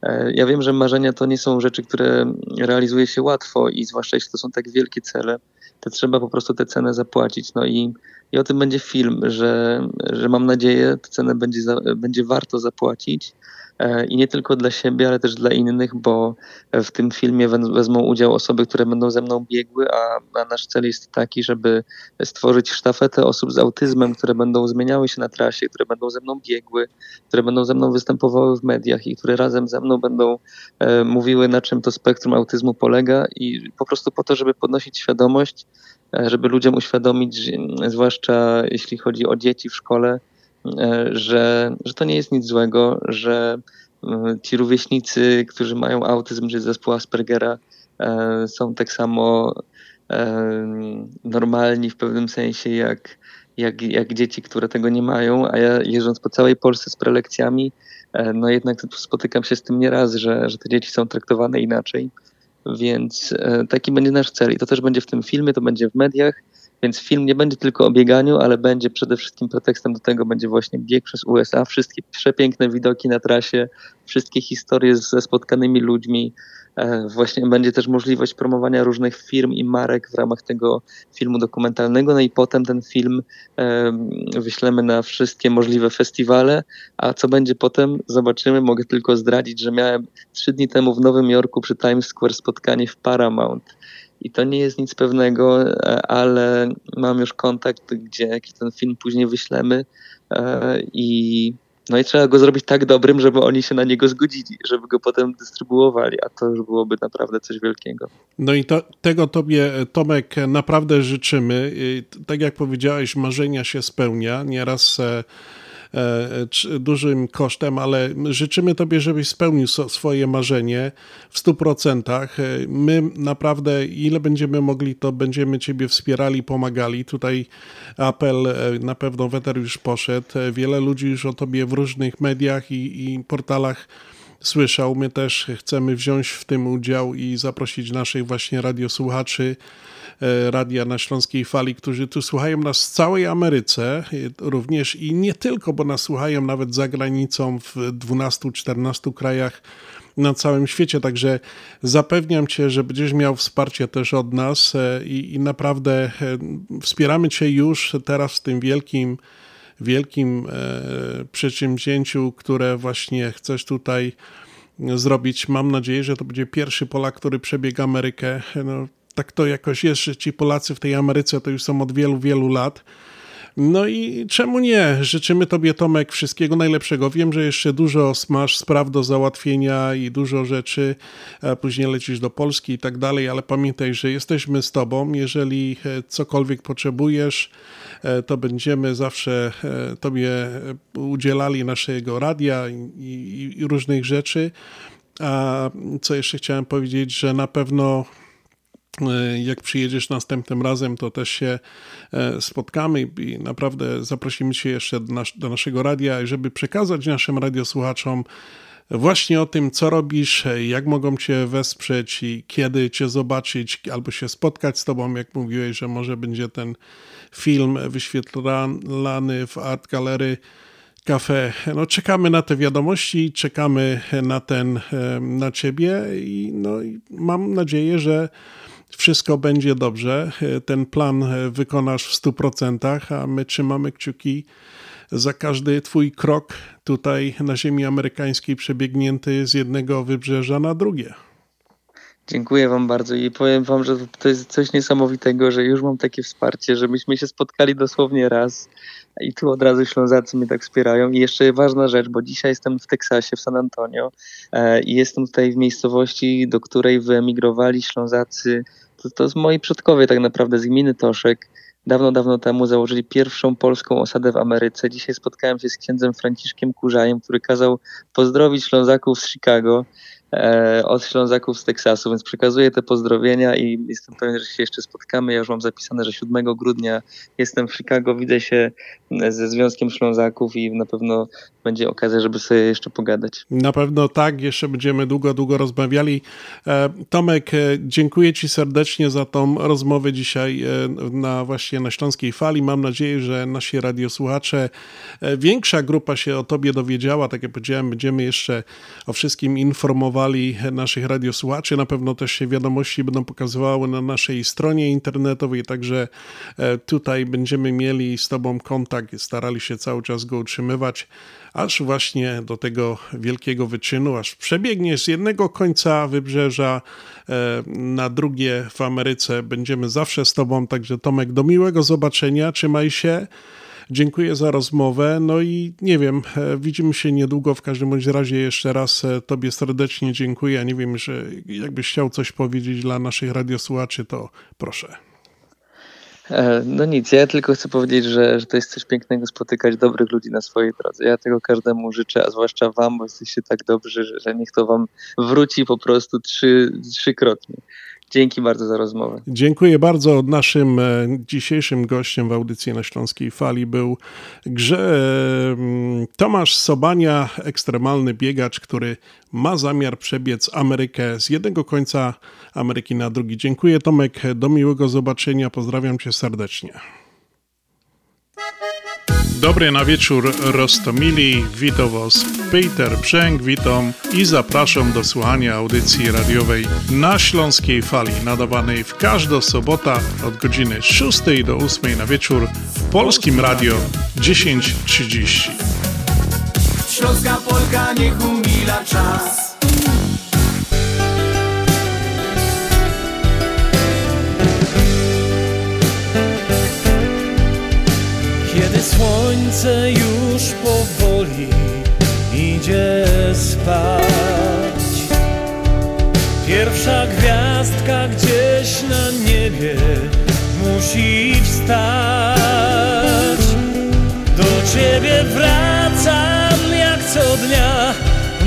E, Ja wiem, że marzenia to nie są rzeczy, które realizuje się łatwo i zwłaszcza jeśli to są tak wielkie cele, to trzeba po prostu tę cenę zapłacić. No i, i o tym będzie film, że, że mam nadzieję, tę cenę będzie, będzie warto zapłacić. E, I nie tylko dla siebie, ale też dla innych, bo w tym filmie wez- wezmą udział osoby, które będą ze mną biegły, a, a nasz cel jest taki, żeby stworzyć sztafetę osób z autyzmem, które będą zmieniały się na trasie, które będą ze mną biegły, które będą ze mną występowały w mediach i które razem ze mną będą e, mówiły, na czym to spektrum autyzmu polega i po prostu po to, żeby podnosić świadomość, e, żeby ludziom uświadomić, zwłaszcza jeśli chodzi o dzieci w szkole, że, że to nie jest nic złego, że e, ci rówieśnicy, którzy mają autyzm czy zespół Aspergera, e, są tak samo e, normalni w pewnym sensie jak, jak, jak dzieci, które tego nie mają, a ja jeżdżąc po całej Polsce z prelekcjami, e, no jednak spotykam się z tym nieraz, że, że te dzieci są traktowane inaczej. Więc e, taki będzie nasz cel i to też będzie w tym filmie, to będzie w mediach, więc film nie będzie tylko o bieganiu, ale będzie przede wszystkim pretekstem do tego będzie właśnie bieg przez USA, wszystkie przepiękne widoki na trasie, wszystkie historie ze spotkanymi ludźmi. E, Właśnie będzie też możliwość promowania różnych firm i marek w ramach tego filmu dokumentalnego, no i potem ten film e, wyślemy na wszystkie możliwe festiwale, a co będzie potem zobaczymy. Mogę tylko zdradzić, że miałem trzy dni temu w Nowym Jorku przy Times Square spotkanie w Paramount. I to nie jest nic pewnego, e, ale mam już kontakt, gdzie jaki ten film później wyślemy e, i no i trzeba go zrobić tak dobrym, żeby oni się na niego zgodzili, żeby go potem dystrybuowali, a to już byłoby naprawdę coś wielkiego. No i to, tego Tobie, Tomek, naprawdę życzymy. Tak jak powiedziałeś, marzenia się spełnia. Nieraz e, dużym kosztem, ale życzymy Tobie, żebyś spełnił swoje marzenie w 100%. E, My naprawdę, ile będziemy mogli, to będziemy Ciebie wspierali, pomagali. Tutaj apel e, na pewno weter już poszedł. E, Wiele ludzi już o Tobie w różnych mediach i, i portalach słyszał. My też chcemy wziąć w tym udział i zaprosić naszych właśnie radiosłuchaczy e, radia na Śląskiej Fali, którzy tu słuchają nas w całej Ameryce e, również i nie tylko, bo nas słuchają nawet za granicą w 12-14 krajach na całym świecie, także zapewniam Cię, że będziesz miał wsparcie też od nas e, i, i naprawdę e, wspieramy Cię już teraz w tym wielkim wielkim e, przedsięwzięciu, które właśnie chcesz tutaj zrobić. Mam nadzieję, że to będzie pierwszy Polak, który przebiega Amerykę. No, tak to jakoś jest, że ci Polacy w tej Ameryce to już są od wielu, wielu lat. No i czemu nie? Życzymy Tobie, Tomek, wszystkiego najlepszego. Wiem, że jeszcze dużo masz spraw do załatwienia i dużo rzeczy. Później lecisz do Polski i tak dalej, ale pamiętaj, że jesteśmy z Tobą. Jeżeli e, cokolwiek potrzebujesz, e, to będziemy zawsze e, Tobie udzielali naszego radia i, i, różnych rzeczy. A co jeszcze chciałem powiedzieć, że na pewno jak przyjedziesz następnym razem, to też się e, spotkamy i naprawdę zaprosimy Cię jeszcze do, nas, do naszego radia, żeby przekazać naszym radiosłuchaczom właśnie o tym, co robisz, jak mogą Cię wesprzeć i kiedy Cię zobaczyć albo się spotkać z Tobą, jak mówiłeś, że może będzie ten film wyświetlany w Art Gallery Cafe. No, czekamy na te wiadomości, czekamy na ten, e, na Ciebie i no, i mam nadzieję, że wszystko będzie dobrze. Ten plan wykonasz w 100%, a my trzymamy kciuki za każdy Twój krok tutaj na ziemi amerykańskiej przebiegnięty z jednego wybrzeża na drugie. Dziękuję Wam bardzo i powiem Wam, że to jest coś niesamowitego, że już mam takie wsparcie, że myśmy się spotkali dosłownie raz i tu od razu Ślązacy mnie tak wspierają. I jeszcze ważna rzecz, bo dzisiaj jestem w Teksasie, w San Antonio e, i jestem tutaj w miejscowości, do której wyemigrowali Ślązacy, to, to z moi przodkowie tak naprawdę z gminy Toszek. Dawno, dawno temu założyli pierwszą polską osadę w Ameryce. Dzisiaj spotkałem się z księdzem Franciszkiem Kurzajem, który kazał pozdrowić Ślązaków z Chicago. E, od Ślązaków z Teksasu, więc przekazuję te pozdrowienia i jestem pewien, że się jeszcze spotkamy. Ja już mam zapisane, że 7 grudnia jestem w Chicago, widzę się ze Związkiem Ślązaków i na pewno będzie okazja, żeby sobie jeszcze pogadać. Na pewno tak, jeszcze będziemy długo, długo rozmawiali. E, Tomek, e, dziękuję Ci serdecznie za tą rozmowę dzisiaj na właśnie na Śląskiej Fali. Mam nadzieję, że nasi radiosłuchacze, większa grupa się o Tobie dowiedziała. Tak jak powiedziałem, będziemy jeszcze o wszystkim informowali naszych radiosłuchaczy. Na pewno też się wiadomości będą pokazywały na naszej stronie internetowej, także tutaj będziemy mieli z Tobą kontakt, starali się cały czas go utrzymywać aż właśnie do tego wielkiego wyczynu, aż przebiegnie z jednego końca wybrzeża e, na drugie w Ameryce. Będziemy zawsze z Tobą, także Tomek, do miłego zobaczenia, trzymaj się. Dziękuję za rozmowę. No i nie wiem, e, widzimy się niedługo. W każdym bądź razie jeszcze raz e, Tobie serdecznie dziękuję. Ja nie wiem, że jakbyś chciał coś powiedzieć dla naszych radiosłuchaczy, to proszę. E, no nic, ja tylko chcę powiedzieć, że, że to jest coś pięknego spotykać dobrych ludzi na swojej drodze. Ja tego każdemu życzę, a zwłaszcza wam, bo jesteście tak dobrzy, że, że niech to wam wróci po prostu trzy, trzykrotnie. Dzięki bardzo za rozmowę. Dziękuję bardzo. Naszym e, dzisiejszym gościem w audycji na Śląskiej Fali był grze Tomasz Sobania, ekstremalny biegacz, który ma zamiar przebiec Amerykę z jednego końca Ameryki na drugi. Dziękuję Tomek, do miłego zobaczenia. Pozdrawiam cię serdecznie. Dobry na wieczór Rostomili, witam Was Peter Brzęk, witam i zapraszam do słuchania audycji radiowej na Śląskiej Fali, nadawanej w każdą sobotę od godziny 6 do 8 na wieczór w Polskim Radio 10.30. Śląska Polka niech umila czas słońce już powoli idzie spać. Pierwsza gwiazdka gdzieś na niebie musi wstać. Do ciebie wracam jak co dnia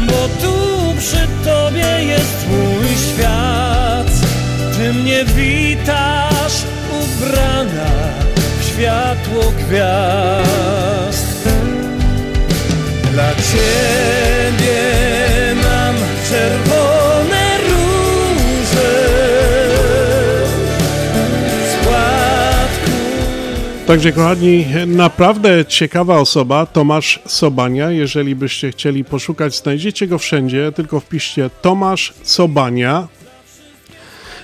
Bo tu przy tobie jest mój świat. Ty mnie witasz ubrana światło gwiazd. Dla Ciebie mam czerwone róże Także kochani, naprawdę ciekawa osoba, Tomasz Sobania. Jeżeli byście chcieli poszukać, znajdziecie go wszędzie, tylko wpiszcie Tomasz Sobania.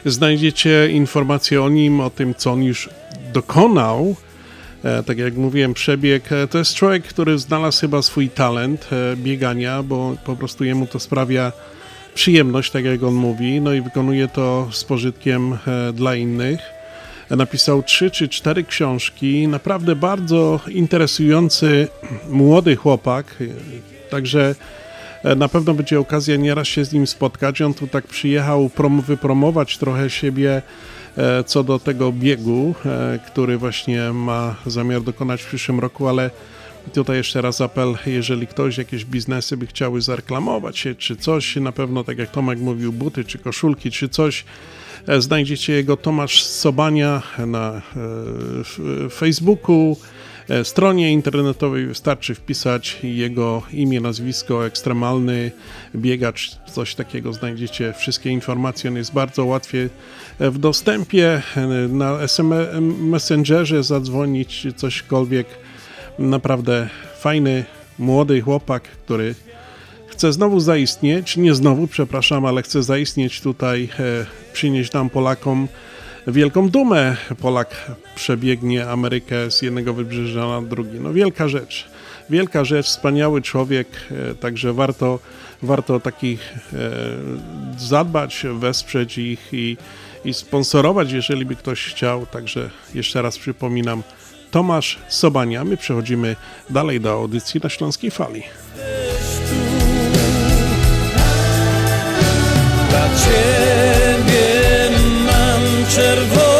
Znajdziecie informacje o nim, o tym, co on już dokonał, e, tak jak mówiłem, przebieg, e, to jest człowiek, który znalazł chyba swój talent e, biegania, bo po prostu jemu to sprawia przyjemność, tak jak on mówi, no i wykonuje to z pożytkiem dla innych. Napisał trzy czy cztery książki, naprawdę bardzo interesujący młody chłopak, także na pewno będzie okazja nieraz się z nim spotkać. On tu tak przyjechał prom wypromować trochę siebie co do tego biegu, e, który właśnie ma zamiar dokonać w przyszłym roku, ale tutaj jeszcze raz apel, jeżeli ktoś jakieś biznesy by chciały zareklamować się, czy coś, na pewno tak jak Tomek mówił, buty, czy koszulki, czy coś, e, znajdziecie jego Tomasz Sobania na Facebooku, stronie internetowej wystarczy wpisać jego imię, nazwisko, ekstremalny biegacz, coś takiego znajdziecie, wszystkie informacje, on jest bardzo łatwiej w dostępie, na SMS Messengerze zadzwonić, cośkolwiek. Naprawdę fajny, młody chłopak, który chce znowu zaistnieć, nie znowu, przepraszam, ale chce zaistnieć tutaj, e, przynieść nam Polakom wielką dumę. Polak przebiegnie Amerykę z jednego wybrzeża na drugi. No wielka rzecz. Wielka rzecz, wspaniały człowiek, e, także warto, warto takich e, zadbać, wesprzeć ich i i sponsorować, jeżeli by ktoś chciał. Także jeszcze raz przypominam, Tomasz Sobania. My przechodzimy dalej do audycji na Śląskiej Fali. Dla mam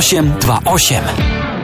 0828.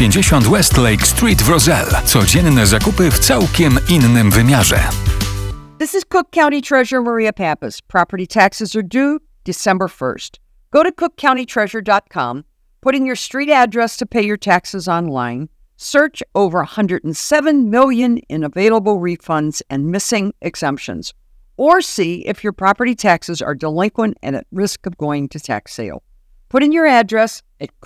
50 West Lake Street w Roselle. Codzienne zakupy w całkiem innym wymiarze. This is Cook County Treasurer Maria Pappas. Property taxes are due December 1st. Go to cookcountytreasurer.com, put in your street address to pay your taxes online, search over 107 million in available refunds and missing exemptions, or see if your property taxes are delinquent and at risk of going to tax sale. Put in your address at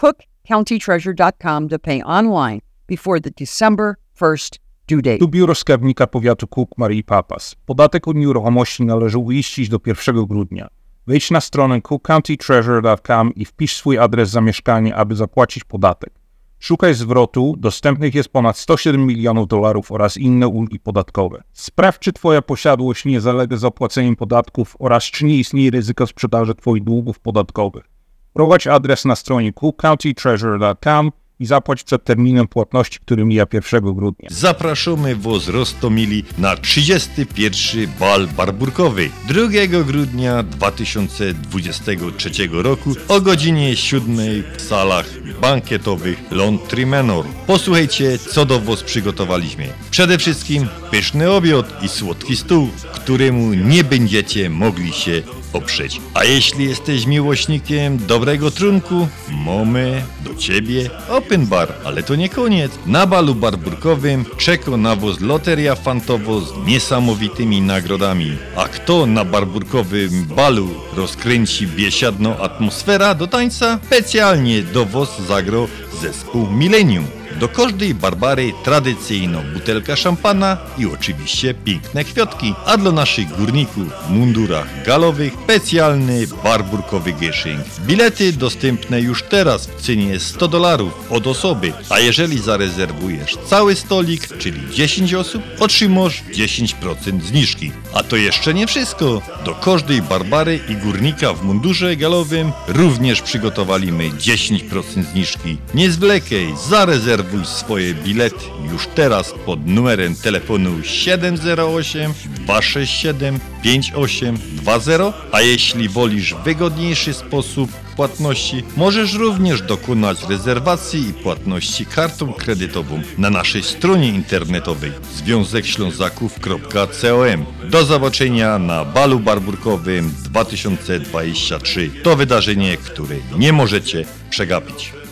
cookcountytreasurer.com to pay online before the December 1st due date. Tu biuro skarbnika powiatu Cook Marii Papas. Podatek od nieruchomości należy uiścić do 1 grudnia. Wejdź na stronę cookcountytreasurer.com i wpisz swój adres zamieszkania, aby zapłacić podatek. Szukaj zwrotu, dostępnych jest ponad 107 milionów dolarów oraz inne ulgi podatkowe. Sprawdź, czy Twoja posiadłość nie zalega zapłaceniem podatków oraz czy nie istnieje ryzyko sprzedaży Twoich długów podatkowych. Prowadź adres na stronie cookcountytreasurer.com i zapłać przed terminem płatności, który mija 1 grudnia. Zapraszamy Was Rostomili na 31. bal barburkowy 2 grudnia 2023 roku o godzinie 7 w salach bankietowych Laundry Manor. Posłuchajcie, co do Was przygotowaliśmy. Przede wszystkim pyszny obiad i słodki stół, któremu nie będziecie mogli się oprzeć. A jeśli jesteś miłośnikiem dobrego trunku, mamy do Ciebie open bar. Ale to nie koniec. Na balu barburkowym czeka na Was loteria fantowo z niesamowitymi nagrodami. A kto na barburkowym balu rozkręci biesiadną atmosfera do tańca? Specjalnie do Was zagrał zespół Millennium. Do każdej Barbary tradycyjną butelka szampana i oczywiście piękne kwiatki, a dla naszych górników w mundurach galowych specjalny barburkowy gieszynk. Bilety dostępne już teraz w cenie 100 dolarów od osoby, a jeżeli zarezerwujesz cały stolik, czyli 10 osób, otrzymasz 10% zniżki. A to jeszcze nie wszystko. Do każdej Barbary i górnika w mundurze galowym również przygotowaliśmy 10% zniżki. Nie zwlekaj, zarezerwuj swoje bilety już teraz pod numerem telefonu 708 267 5820, a jeśli wolisz wygodniejszy sposób płatności, możesz również dokonać rezerwacji i płatności kartą kredytową na naszej stronie internetowej związekślązaków.com. Do zobaczenia na balu barburkowym 2023. To wydarzenie, które nie możecie przegapić.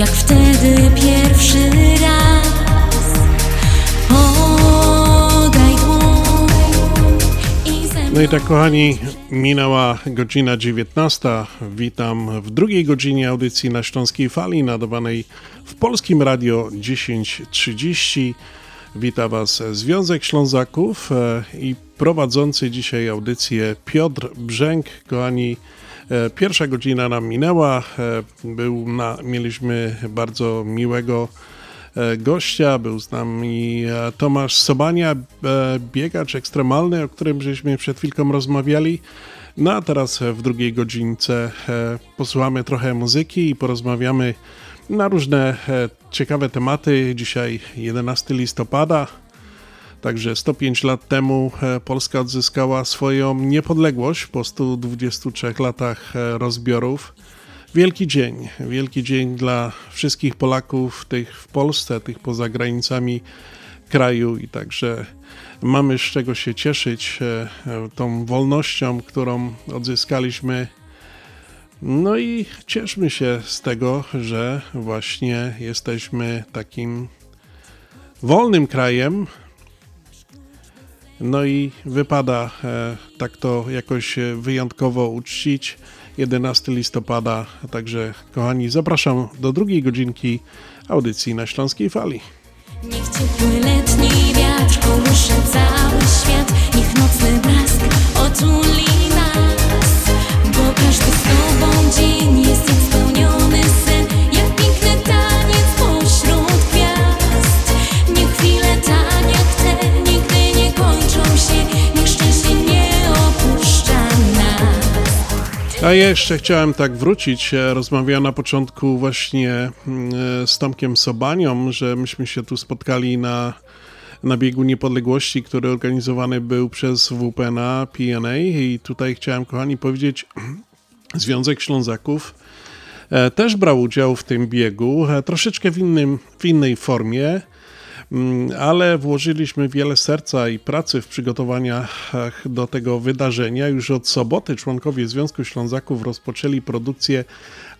Jak wtedy pierwszy raz Podaj dłoń No i tak, kochani, minęła godzina 19. Witam w drugiej godzinie audycji na Śląskiej Fali, nadawanej w Polskim Radio 1030. Wita Was Związek Ślązaków e, i prowadzący dzisiaj audycję Piotr Brzęk. Kochani, pierwsza godzina nam minęła. E, Był na, mieliśmy bardzo miłego e, gościa. Był z nami e, Tomasz Sobania, e, biegacz ekstremalny, o którym żeśmy przed chwilką rozmawiali. No a teraz w drugiej godzince e, posłuchamy trochę muzyki i porozmawiamy na różne e, ciekawe tematy. Dzisiaj 11 listopada. Także 105 lat temu e, Polska odzyskała swoją niepodległość po 123 latach e, rozbiorów. Wielki dzień, wielki dzień dla wszystkich Polaków, tych w Polsce, tych poza granicami kraju i także mamy z czego się cieszyć e, tą wolnością, którą odzyskaliśmy. No i cieszmy się z tego, że właśnie jesteśmy takim wolnym krajem. No i wypada e, tak to jakoś e, wyjątkowo uczcić. 11 listopada, także kochani, zapraszam do drugiej godzinki audycji na Śląskiej Fali. Niech ciepły letni wiatr kołysze cały świat Niech nocny blask otuli nas Bo każdy z tobą dzień jest spełniony sen A jeszcze chciałem tak wrócić. Rozmawiałem na początku właśnie mm, e, z Tomkiem Sobanią, że myśmy się tu spotkali na, na biegu niepodległości, który organizowany był przez WPNA, PNA i tutaj chciałem, kochani, powiedzieć, Związek Ślązaków e, też brał udział w tym biegu, e, troszeczkę w, innym, w innej formie. Mm, ale włożyliśmy wiele serca i pracy w przygotowaniach do tego wydarzenia. Już od soboty członkowie Związku Ślązaków rozpoczęli produkcję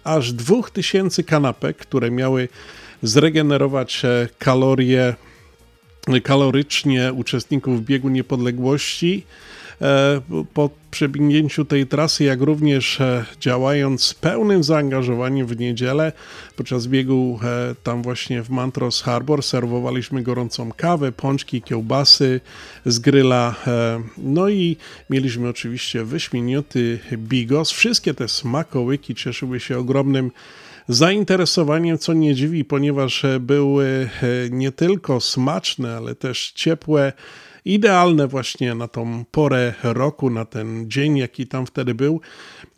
aż 2000 kanapek, które miały zregenerować e, kalorie kalorycznie uczestników biegu niepodległości. E, Po przebiegnięciu tej trasy, jak również e, działając z pełnym zaangażowaniem w niedzielę, podczas biegu e, tam właśnie w Mantros Harbor serwowaliśmy gorącą kawę, pączki, kiełbasy z gryla. No i mieliśmy oczywiście wyśmienioty bigos. Wszystkie te smakołyki cieszyły się ogromnym zainteresowaniem, co nie dziwi, ponieważ były nie tylko smaczne, ale też ciepłe, idealne właśnie na tą porę roku, na ten dzień, jaki tam wtedy był.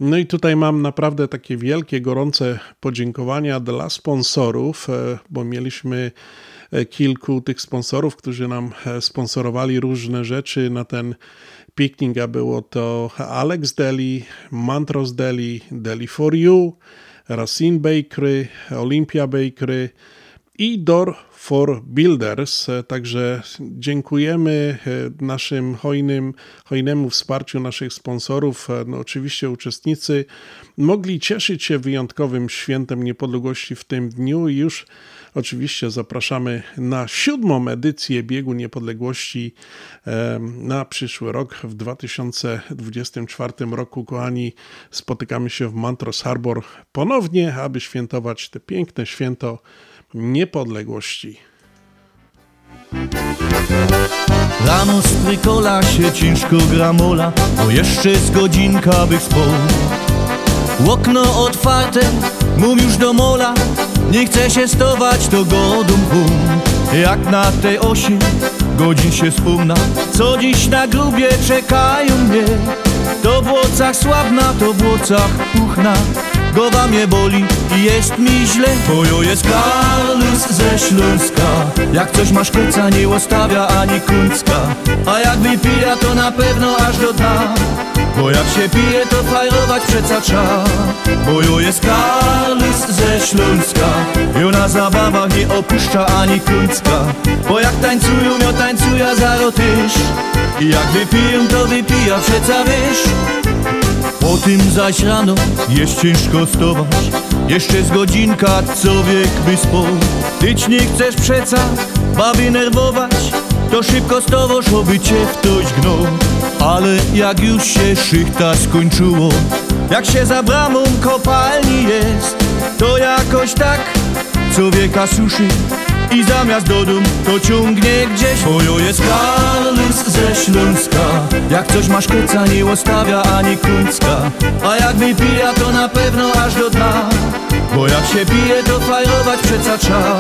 No i tutaj mam naprawdę takie wielkie, gorące podziękowania dla sponsorów, e, bo mieliśmy e, kilku tych sponsorów, którzy nam e, sponsorowali różne rzeczy na ten piknik, a było to Alex Deli, Mantros Deli, Deli for You, Racine Bakery, Olympia Bakery i Door for Builders. Także dziękujemy e, naszym hojnym, hojnemu wsparciu naszych sponsorów. E, No, oczywiście uczestnicy mogli cieszyć się wyjątkowym świętem niepodległości w tym dniu i już oczywiście zapraszamy na siódmą edycję Biegu Niepodległości e, na przyszły rok w 2024 roku. Kochani, spotykamy się w Mantros Harbor ponownie, aby świętować te piękne święto niepodległości. Rano z trykola się ciężko gramola, bo jeszcze z godzinka bych spał. Okno otwarte, mum już do mola, nie chce się stować, to godą bum. Jak na te osiem godzin się wspomna, co dziś na grubie czekają mnie. To w łocach sławna, to w łocach puchna, głowa mnie boli i jest mi źle. Bojo jest Karlus ze Śląska, jak coś masz kuca, nie ostawia ani kuncka. A jak wypija, to na pewno aż do dna. Bo jak się pije, to fajrować przeca trza. Bo jo jest Karlus ze Śląska Jo na zabawach nie opuszcza ani kuncka Bo jak tańcują, jo tańcuja zaro tyż I jak wypiją, to wypija przeca wiesz Po tym zaś rano jest ciężko stować. Jeszcze z godzinka co wiek by spał Tyć nie chcesz przeca baby nerwować To szybko stowoż, oby cię ktoś gnął. Ale jak już się szychta skończyło Jak się za bramą kopalni jest To jakoś tak co wieka suszy i zamiast do dum to ciągnie gdzieś. Bojo jest Karlus ze Śląska. Jak coś masz kieca nie ostawia ani kuńska A jak wypija to na pewno aż do dna. Bo jak się pije to fajrować przeca trza.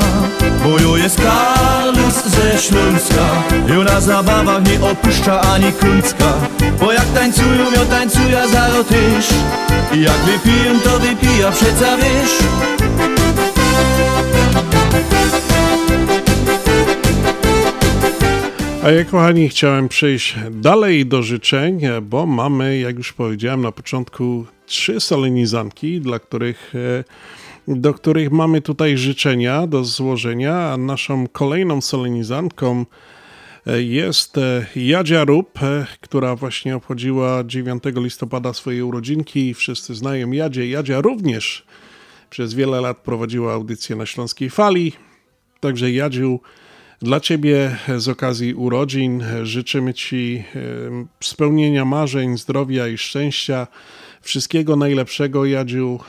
Bojo jest Karlus ze Śląska. I ona zabawach nie opuszcza ani kuńska Bo jak tańcują, ja tańcuja zaro tyż I jak wypiją to wypija przeca wiesz A ja, kochani, chciałem przejść dalej do życzeń, bo mamy, jak już powiedziałem na początku, trzy solenizanki, dla których, e, do których mamy tutaj życzenia do złożenia, a naszą kolejną solenizanką e, jest e, Jadzia Rób, która właśnie obchodziła 9 listopada swoje urodzinki. Wszyscy znają Jadzie. Jadzia również przez wiele lat prowadziła audycję na Śląskiej Fali. Także Jadziu, dla Ciebie z okazji urodzin życzymy Ci spełnienia marzeń, zdrowia i szczęścia. Wszystkiego najlepszego, Jadziu,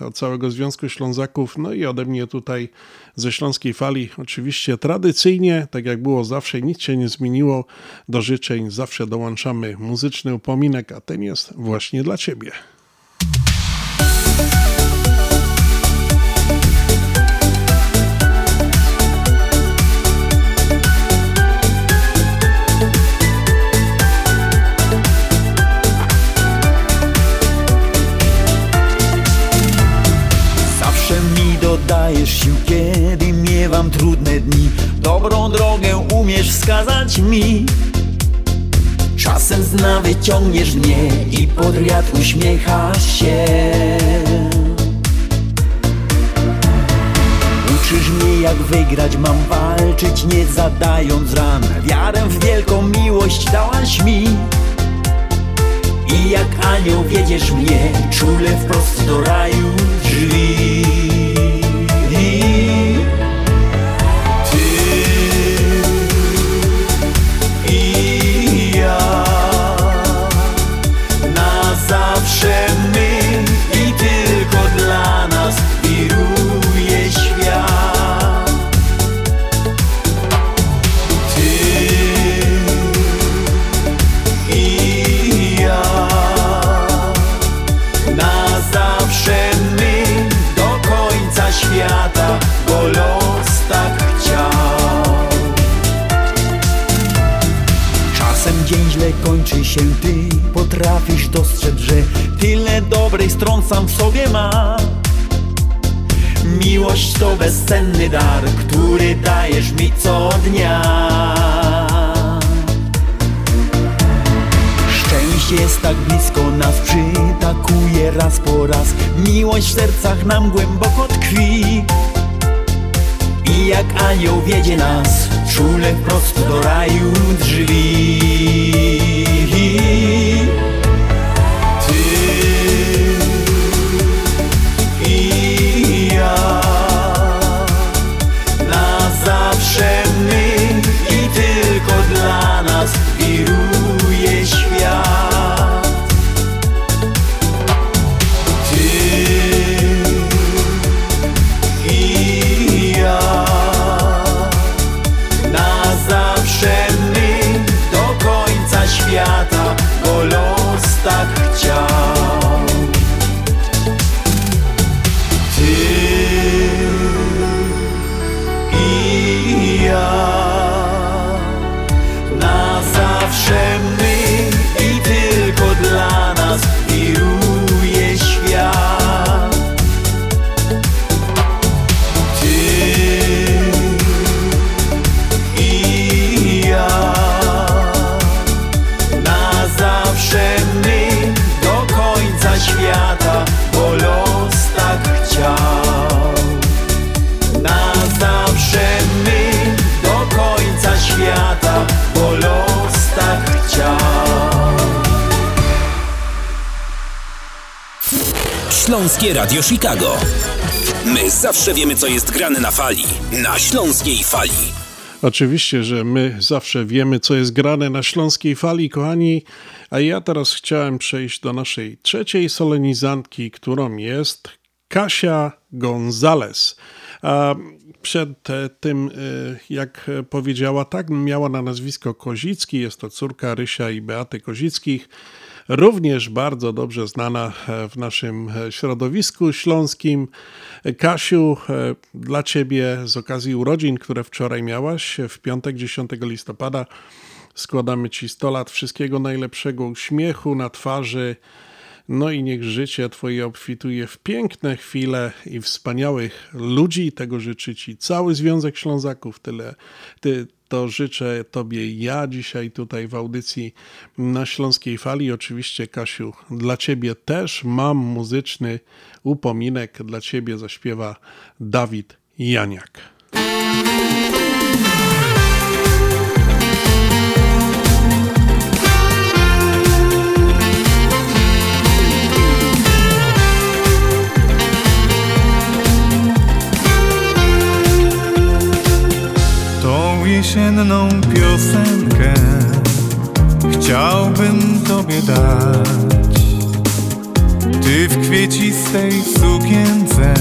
od całego Związku Ślązaków, no i ode mnie tutaj ze Śląskiej Fali. Oczywiście tradycyjnie, tak jak było zawsze, nic się nie zmieniło. Do życzeń zawsze dołączamy muzyczny upominek, a ten jest właśnie dla Ciebie. Dodajesz sił, kiedy miewam trudne dni. Dobrą drogę umiesz wskazać mi. Czasem z nawy ciągniesz mnie i pod wiatr uśmiechasz się. Uczysz mnie jak wygrać mam walczyć nie zadając ran. Wiarę w wielką miłość dałaś mi. I jak anioł wiedziesz mnie czule wprost do raju drzwi się Ty potrafisz dostrzec, że tyle dobrej stron sam w sobie ma. Miłość to bezcenny dar, który dajesz mi co dnia. Szczęście jest tak blisko nas, przytakuje raz po raz. Miłość w sercach nam głęboko tkwi. I jak anioł wiedzie nas Czule wprost do raju drzwi Ty Śląskie Radio Chicago. My zawsze wiemy, co jest grane na fali. Na Śląskiej Fali. Oczywiście, że my zawsze wiemy, co jest grane na śląskiej fali, kochani. A ja teraz chciałem przejść do naszej trzeciej solenizantki, którą jest Kasia Gonzales. A przed e, tym, e, jak powiedziała, tak, miała na nazwisko Kozicki. Jest to córka Rysia i Beaty Kozickich również bardzo dobrze znana w naszym środowisku śląskim. Kasiu, dla Ciebie z okazji urodzin, które wczoraj miałaś, w piątek 10 listopada, składamy Ci 100 lat wszystkiego najlepszego, uśmiechu na twarzy, no i niech życie Twoje obfituje w piękne chwile i wspaniałych ludzi. Tego życzy Ci cały Związek Ślązaków. Tyle, ty, to życzę Tobie ja dzisiaj tutaj w audycji na Śląskiej Fali. Oczywiście, Kasiu, dla Ciebie też mam muzyczny upominek. Dla Ciebie zaśpiewa Dawid Janiak. Jesienną piosenkę. Chciałbym Tobie dać. Ty w kwiecistej sukience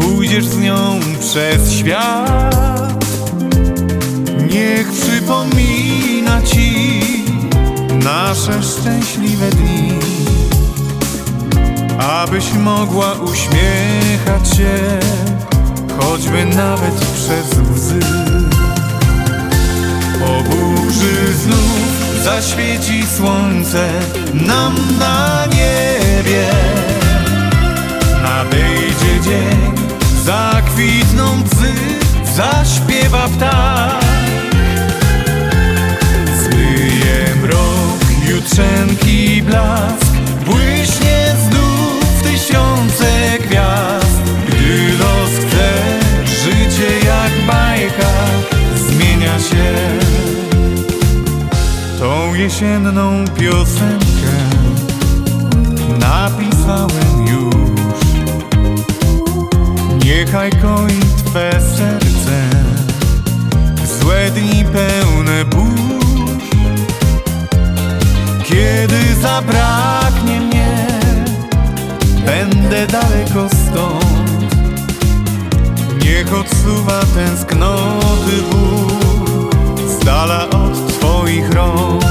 Pójdziesz z nią przez świat. Niech przypomina Ci Nasze szczęśliwe dni. Abyś mogła uśmiechać się choćby nawet przez łzy. Po burzy znów zaświeci słońce nam na niebie. Nadejdzie dzień, zakwitną bzy, zaśpiewa ptak. Zmyje mrok, jutrzenki blask, jesienną piosenkę napisałem już. Niechaj koi Twe serce złe dni pełne burz. Kiedy zabraknie mnie będę daleko stąd. Niech odsuwa tęsknoty ból Z dala od Twoich rąk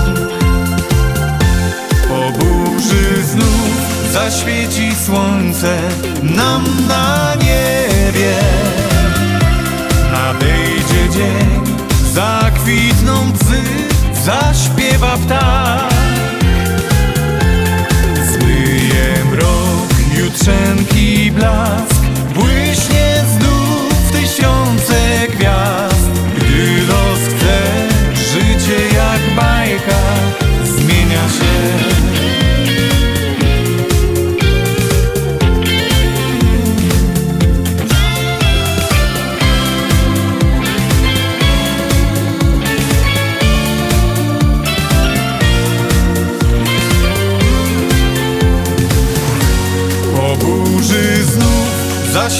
znów zaświeci słońce Nam na niebie. Nadejdzie dzień, zakwitną bzy Zaśpiewa ptak. Zmyje mrok, jutrzenki blask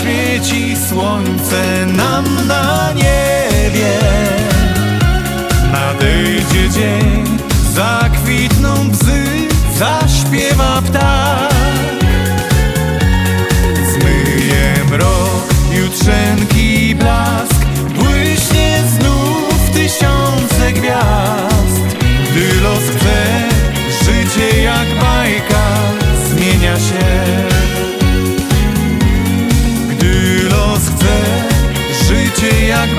zaświeci słońce nam na niebie. Nadejdzie dzień, zakwitną bzy, zaśpiewa ptak. Zmyje mrok, jutrzenki blask, błyśnie znów tysiące gwiazd. Gdy los chce, życie jak bajka zmienia się.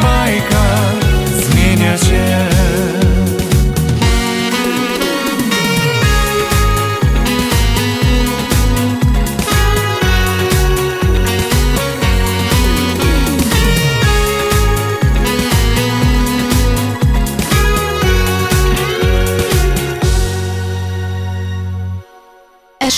Bajka zmienia się.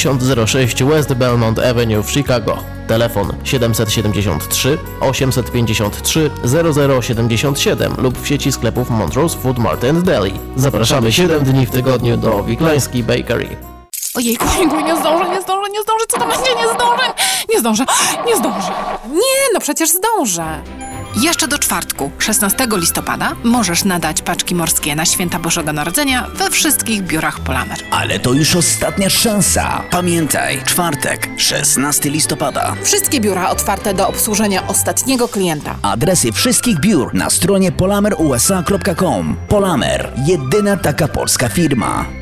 6006 West Belmont Avenue w Chicago. Telefon 773 853 0077 lub w sieci sklepów Montrose Food Mart and Deli. Zapraszamy 7 dni w tygodniu do Wiklański Bakery. Ojejku, ojejku, nie zdążę, nie zdążę, nie zdążę, co to będzie, nie zdążę, nie zdążę, nie zdążę. Nie, no przecież zdążę. Jeszcze do czwartku, 16 listopada, możesz nadać paczki morskie na święta Bożego Narodzenia we wszystkich biurach Polamer. Ale to już ostatnia szansa. Pamiętaj, czwartek, 16 listopada. Wszystkie biura otwarte do obsłużenia ostatniego klienta. Adresy wszystkich biur na stronie polamerusa.com. Polamer, jedyna taka polska firma.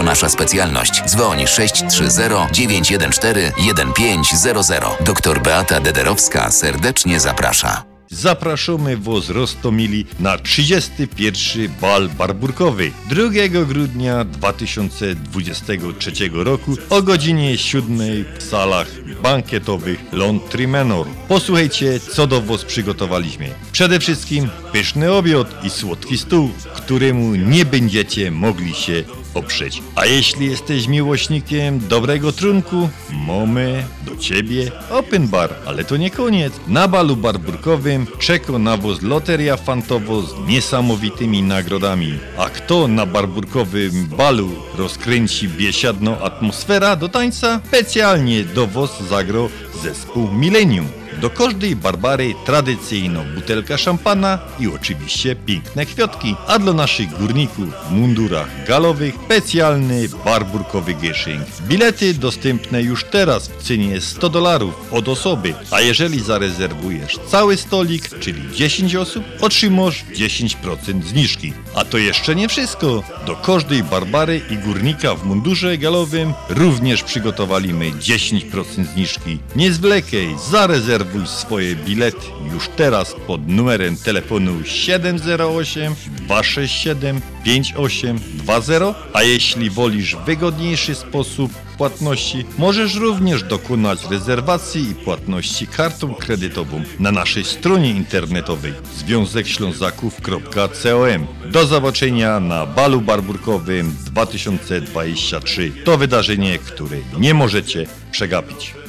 nasza specjalność. Dzwoń 630 914 1500. Doktor Beata Dederowska serdecznie zaprasza. Zapraszamy Was Rostomili na 31. bal barburkowy 2 grudnia 2023 roku o godzinie 7 w salach bankietowych Laundry Manor. Posłuchajcie, co do Was przygotowaliśmy. Przede wszystkim pyszny obiad i słodki stół, któremu nie będziecie mogli się oprzeć. A jeśli jesteś miłośnikiem dobrego trunku, mamy do Ciebie open bar. Ale to nie koniec. Na balu barburkowym czeka na Was loteria fantowo z niesamowitymi nagrodami. A kto na barburkowym balu rozkręci biesiadną atmosfera do tańca? Specjalnie do Was zagrał zespół Millennium. Do każdej Barbary tradycyjną butelka szampana i oczywiście piękne kwiatki, a dla naszych górników w mundurach galowych specjalny barburkowy gieszynk. Bilety dostępne już teraz w cenie 100 dolarów od osoby, a jeżeli zarezerwujesz cały stolik, czyli 10 osób, otrzymasz 10% zniżki. A to jeszcze nie wszystko. Do każdej Barbary i górnika w mundurze galowym również przygotowaliśmy 10% zniżki. Nie zwlekaj, zarezerwuj swoje bilety już teraz pod numerem telefonu 708 267 5820, a jeśli wolisz wygodniejszy sposób płatności, możesz również dokonać rezerwacji i płatności kartą kredytową na naszej stronie internetowej związekślązaków.com. Do zobaczenia na balu barburkowym 2023. To wydarzenie, które nie możecie przegapić.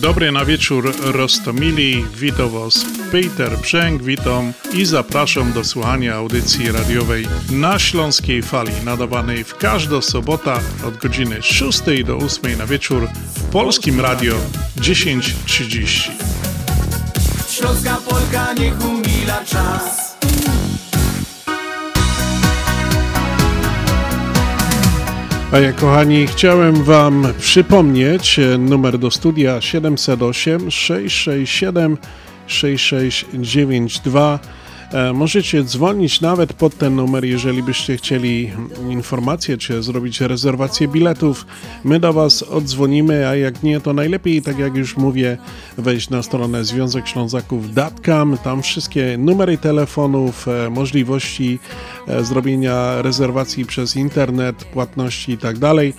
Dobry na wieczór Rostomili, witam Was Peter Brzęk, witam i zapraszam do słuchania audycji radiowej na Śląskiej Fali, nadawanej w każdą sobotę od godziny 6 do 8 na wieczór w Polskim Radio 1030. Śląska Polka niech umila czas. A ja kochani, chciałem Wam przypomnieć e, numer do studia 708 667 6692. E, Możecie dzwonić nawet pod ten numer, jeżeli byście chcieli informacje czy zrobić rezerwację biletów. My do Was odzwonimy, a jak nie, to najlepiej, tak jak już mówię, wejść na stronę związekślązaków.com. Tam wszystkie numery telefonów, e, możliwości e, zrobienia rezerwacji przez internet, płatności i tak dalej.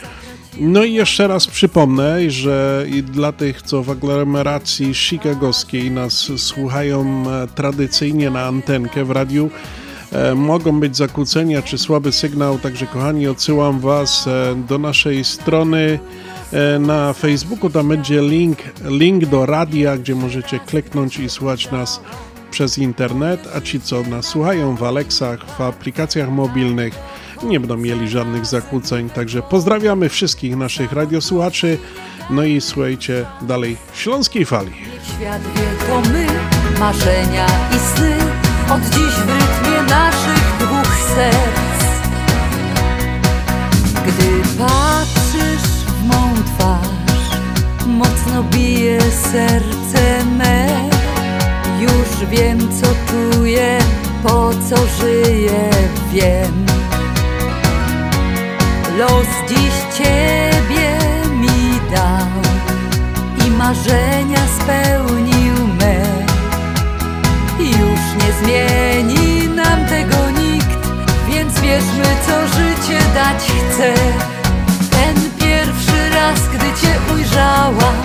No i jeszcze raz przypomnę, że dla tych, co w aglomeracji chicagowskiej nas słuchają e, tradycyjnie na antenkę w radiu, e, mogą być zakłócenia czy słaby sygnał, także kochani, odsyłam Was e, do naszej strony na Facebooku, tam będzie link, link do radia, gdzie możecie kliknąć i słuchać nas przez internet, a ci, co nas słuchają w Alexach, w aplikacjach mobilnych, nie będą mieli żadnych zakłóceń. Także pozdrawiamy wszystkich naszych radiosłuchaczy. No i słuchajcie dalej Śląskiej Fali. Świat wie to my, marzenia i sny Od dziś w rytmie naszych dwóch serc Gdy patrzysz w mą twarz Mocno bije serce me Już wiem co czuję, po co żyję, wiem Los dziś ciebie mi dał i marzenia spełnił me. Już nie zmieni nam tego nikt, więc wierzmy, co życie dać chce. Ten pierwszy raz, gdy cię ujrzałam,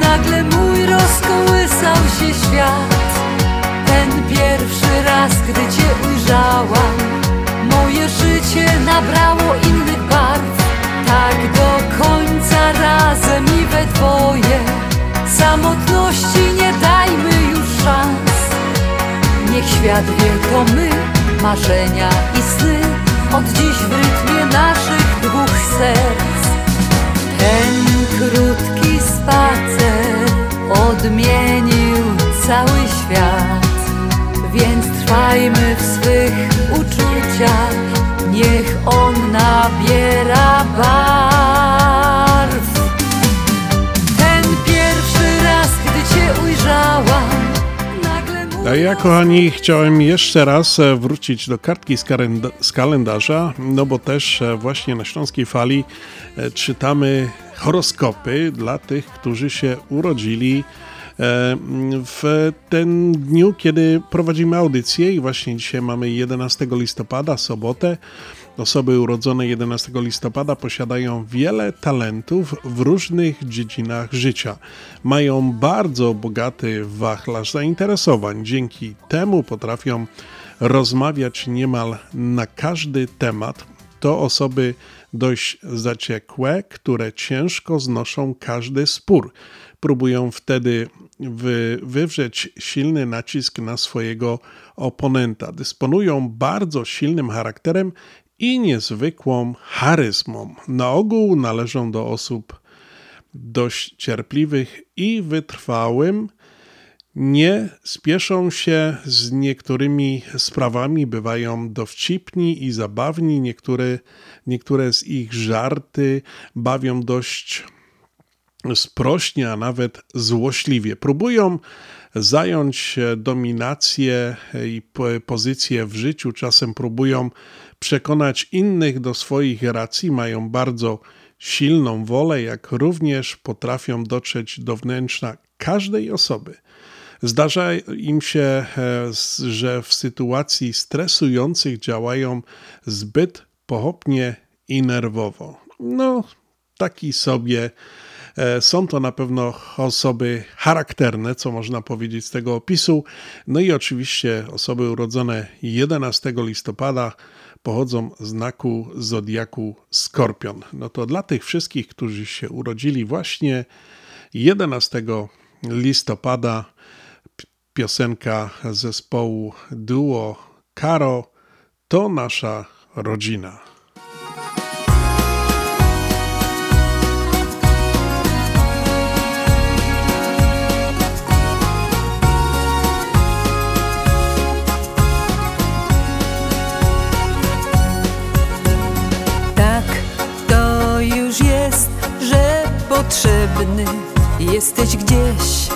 nagle mój rozkołysał się świat. Ten pierwszy raz, gdy cię ujrzałam, życie nabrało innych barw. Tak do końca razem i we dwoje. Samotności nie dajmy już szans. Niech świat wie to my, marzenia i sny. Od dziś w rytmie naszych dwóch serc. Ten krótki spacer odmienił cały świat. Więc trwajmy w swych uczuciach Niech on nabiera barw. Ten pierwszy raz, gdy cię ujrzałam A ja, kochani, chciałem jeszcze raz e, wrócić do kartki z, z kalendarza, no bo też e, właśnie na Śląskiej Fali e, czytamy horoskopy dla tych, którzy się urodzili w ten dniu, kiedy prowadzimy audycję i właśnie dzisiaj mamy 11 listopada, sobotę. Osoby urodzone 11 listopada posiadają wiele talentów w różnych dziedzinach życia. Mają bardzo bogaty wachlarz zainteresowań. Dzięki temu potrafią rozmawiać niemal na każdy temat. To osoby dość zaciekłe, które ciężko znoszą każdy spór. Próbują wtedy wy, wywrzeć silny nacisk na swojego oponenta. Dysponują bardzo silnym charakterem i niezwykłą charyzmą. Na ogół należą do osób dość cierpliwych i wytrwałym. Nie spieszą się z niektórymi sprawami, bywają dowcipni i zabawni. Niektóre, niektóre z ich żarty bawią dość sprośnie, a nawet złośliwie. Próbują zająć dominację i po- pozycję w życiu, czasem próbują przekonać innych do swoich racji, mają bardzo silną wolę, jak również potrafią dotrzeć do wnętrza każdej osoby. Zdarza im się, e, że w sytuacji stresujących działają zbyt pochopnie i nerwowo. No, taki sobie. E, Są to na pewno osoby charakterne, co można powiedzieć z tego opisu. No i oczywiście osoby urodzone 11 listopada pochodzą z znaku zodiaku Skorpion. No to dla tych wszystkich, którzy się urodzili właśnie 11 listopada, piosenka zespołu duo Karo to nasza rodzina. Potrzebny jesteś gdzieś.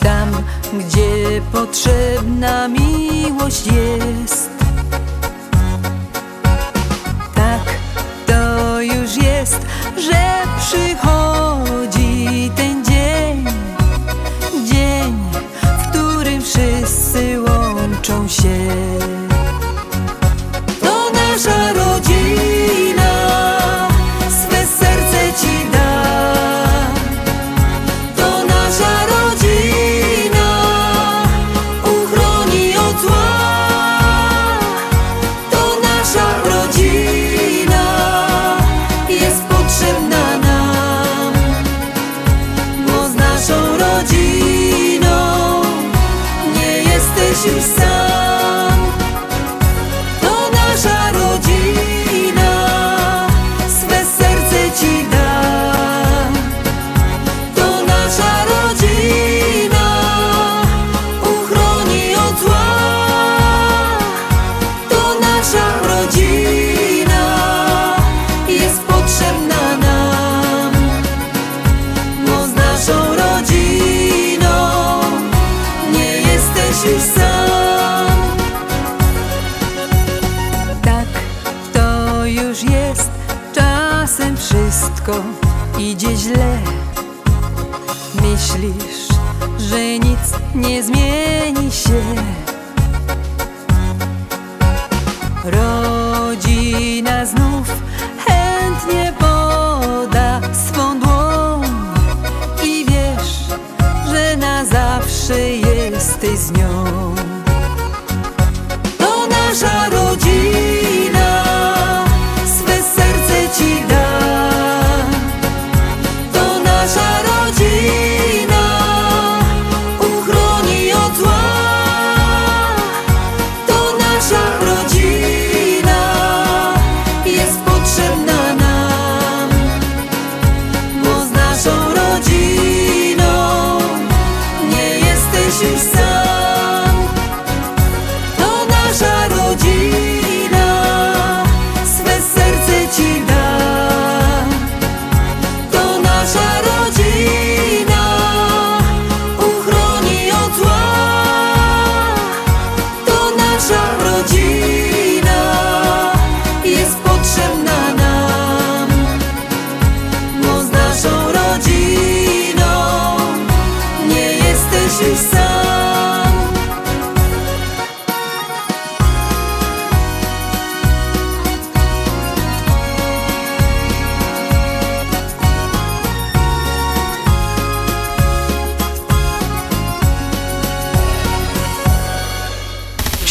Tam, gdzie potrzebna miłość jest. Tak, to już jest, że przychodzi ten dzień, dzień, w którym wszyscy łączą się.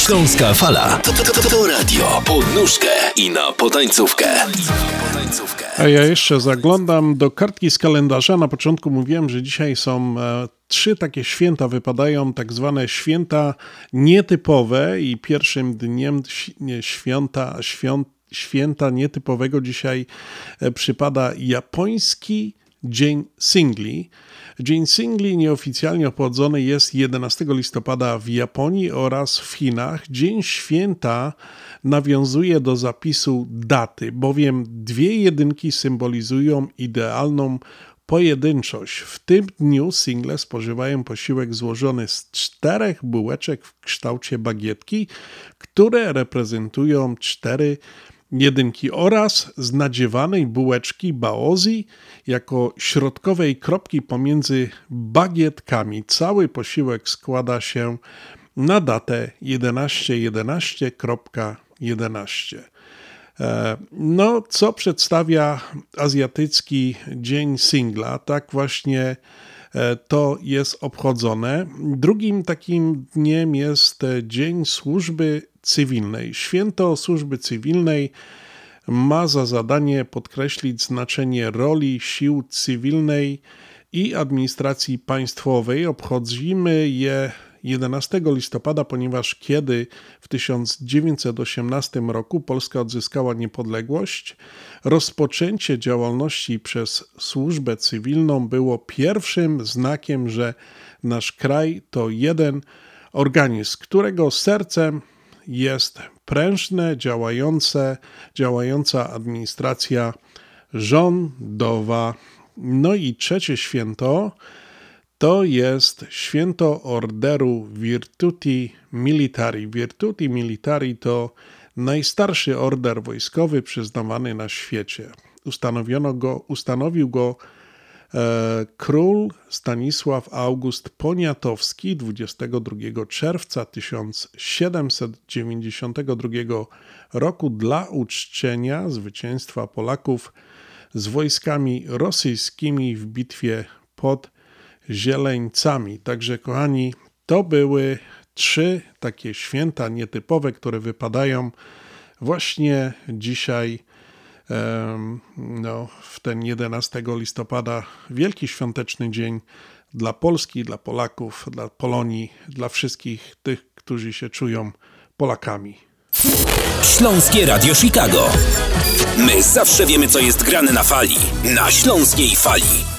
Śląska fala. To, to, to, to radio. Pod nóżkę i na potańcówkę. A ja jeszcze zaglądam do kartki z kalendarza. Na początku mówiłem, że dzisiaj są e, trzy takie święta, wypadają tak zwane święta nietypowe i pierwszym dniem święta, świąt, święta nietypowego dzisiaj e, przypada japoński Dzień Singli. Dzień Singli nieoficjalnie obchodzony jest 11 listopada w Japonii oraz w Chinach. Dzień święta nawiązuje do zapisu daty, bowiem dwie jedynki symbolizują idealną pojedynczość. W tym dniu single spożywają posiłek złożony z czterech bułeczek w kształcie bagietki, które reprezentują cztery jedynki oraz z nadziewanej bułeczki baozi jako środkowej kropki pomiędzy bagietkami. Cały posiłek składa się na datę 11.11.11. E, No, co przedstawia azjatycki Dzień Singla? Tak właśnie to jest obchodzone. Drugim takim dniem jest e, Dzień Służby Cywilnej. Święto Służby Cywilnej ma za zadanie podkreślić znaczenie roli sił cywilnej i administracji państwowej. Obchodzimy je 11 listopada, ponieważ kiedy w 1918 roku Polska odzyskała niepodległość, rozpoczęcie działalności przez służbę cywilną było pierwszym znakiem, że nasz kraj to jeden organizm, którego sercem jest prężne, działające, działająca administracja rządowa. No i trzecie święto to jest święto orderu Virtuti Militari. Virtuti Militari to najstarszy order wojskowy przyznawany na świecie. Ustanowiono go, ustanowił go e, król Stanisław August Poniatowski 22 czerwca 1792 roku dla uczczenia zwycięstwa Polaków z wojskami rosyjskimi w bitwie pod zieleńcami. Także, kochani, to były trzy takie święta nietypowe, które wypadają właśnie dzisiaj, no, w ten 11 listopada, wielki świąteczny dzień dla Polski, dla Polaków, dla Polonii, dla wszystkich tych, którzy się czują Polakami. Śląskie Radio Chicago. My zawsze wiemy, co jest grane na fali, na śląskiej fali.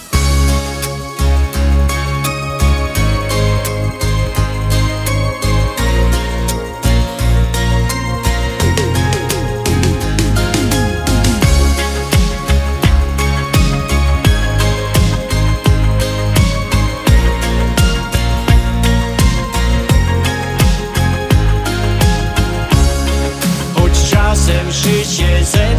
życie ze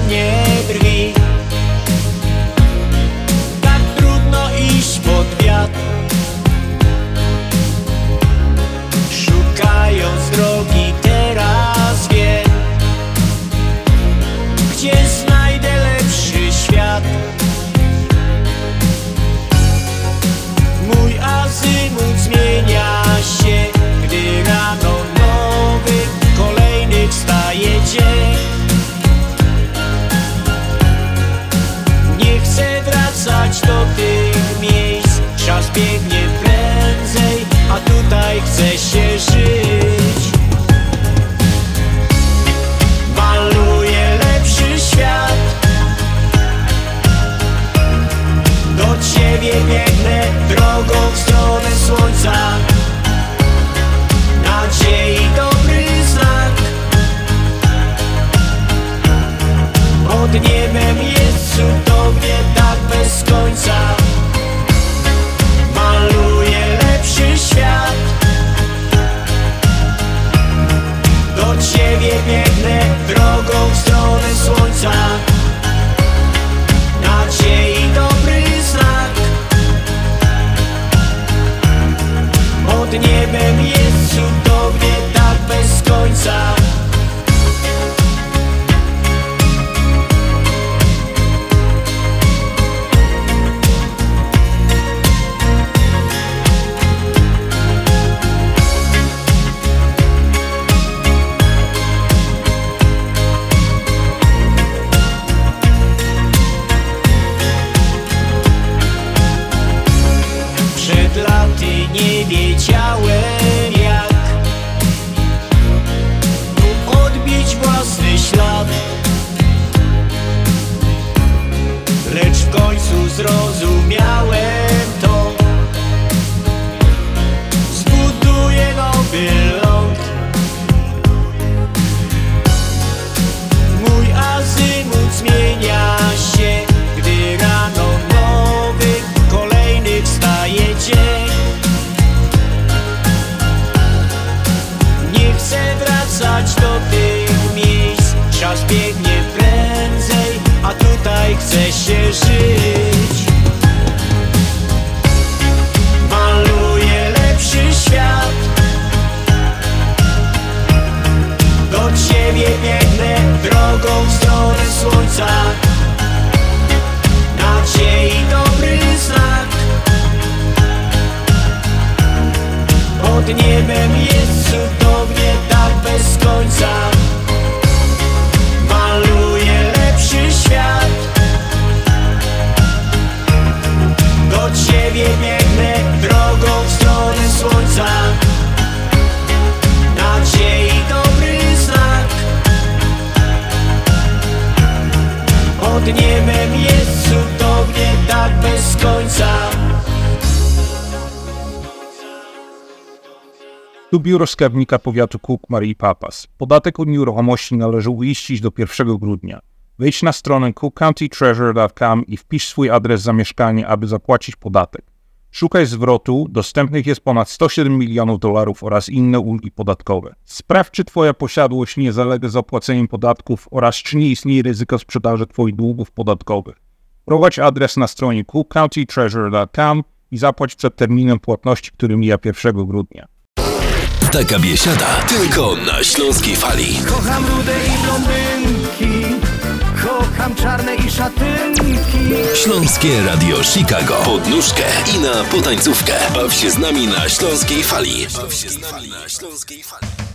rozkarbnika powiatu Cook Marii Papas. Podatek od nieruchomości należy uiścić do 1 grudnia. Wejdź na stronę cookcountytreasure.com i wpisz swój adres zamieszkania, aby zapłacić podatek. Szukaj zwrotu, dostępnych jest ponad 107 milionów dolarów oraz inne ulgi podatkowe. Sprawdź, czy Twoja posiadłość nie zalega z opłaceniem podatków oraz czy nie istnieje ryzyko sprzedaży Twoich długów podatkowych. Prowadź adres na stronie cookcountytreasure.com i zapłać przed terminem płatności, który mija 1 grudnia. Taka biesiada tylko na Śląskiej Fali. Kocham rude i blondynki Kocham czarne i szatynki Śląskie Radio Chicago. Pod nóżkę i na potańcówkę. Baw się z nami na Śląskiej Fali. Baw się z nami na Śląskiej Fali.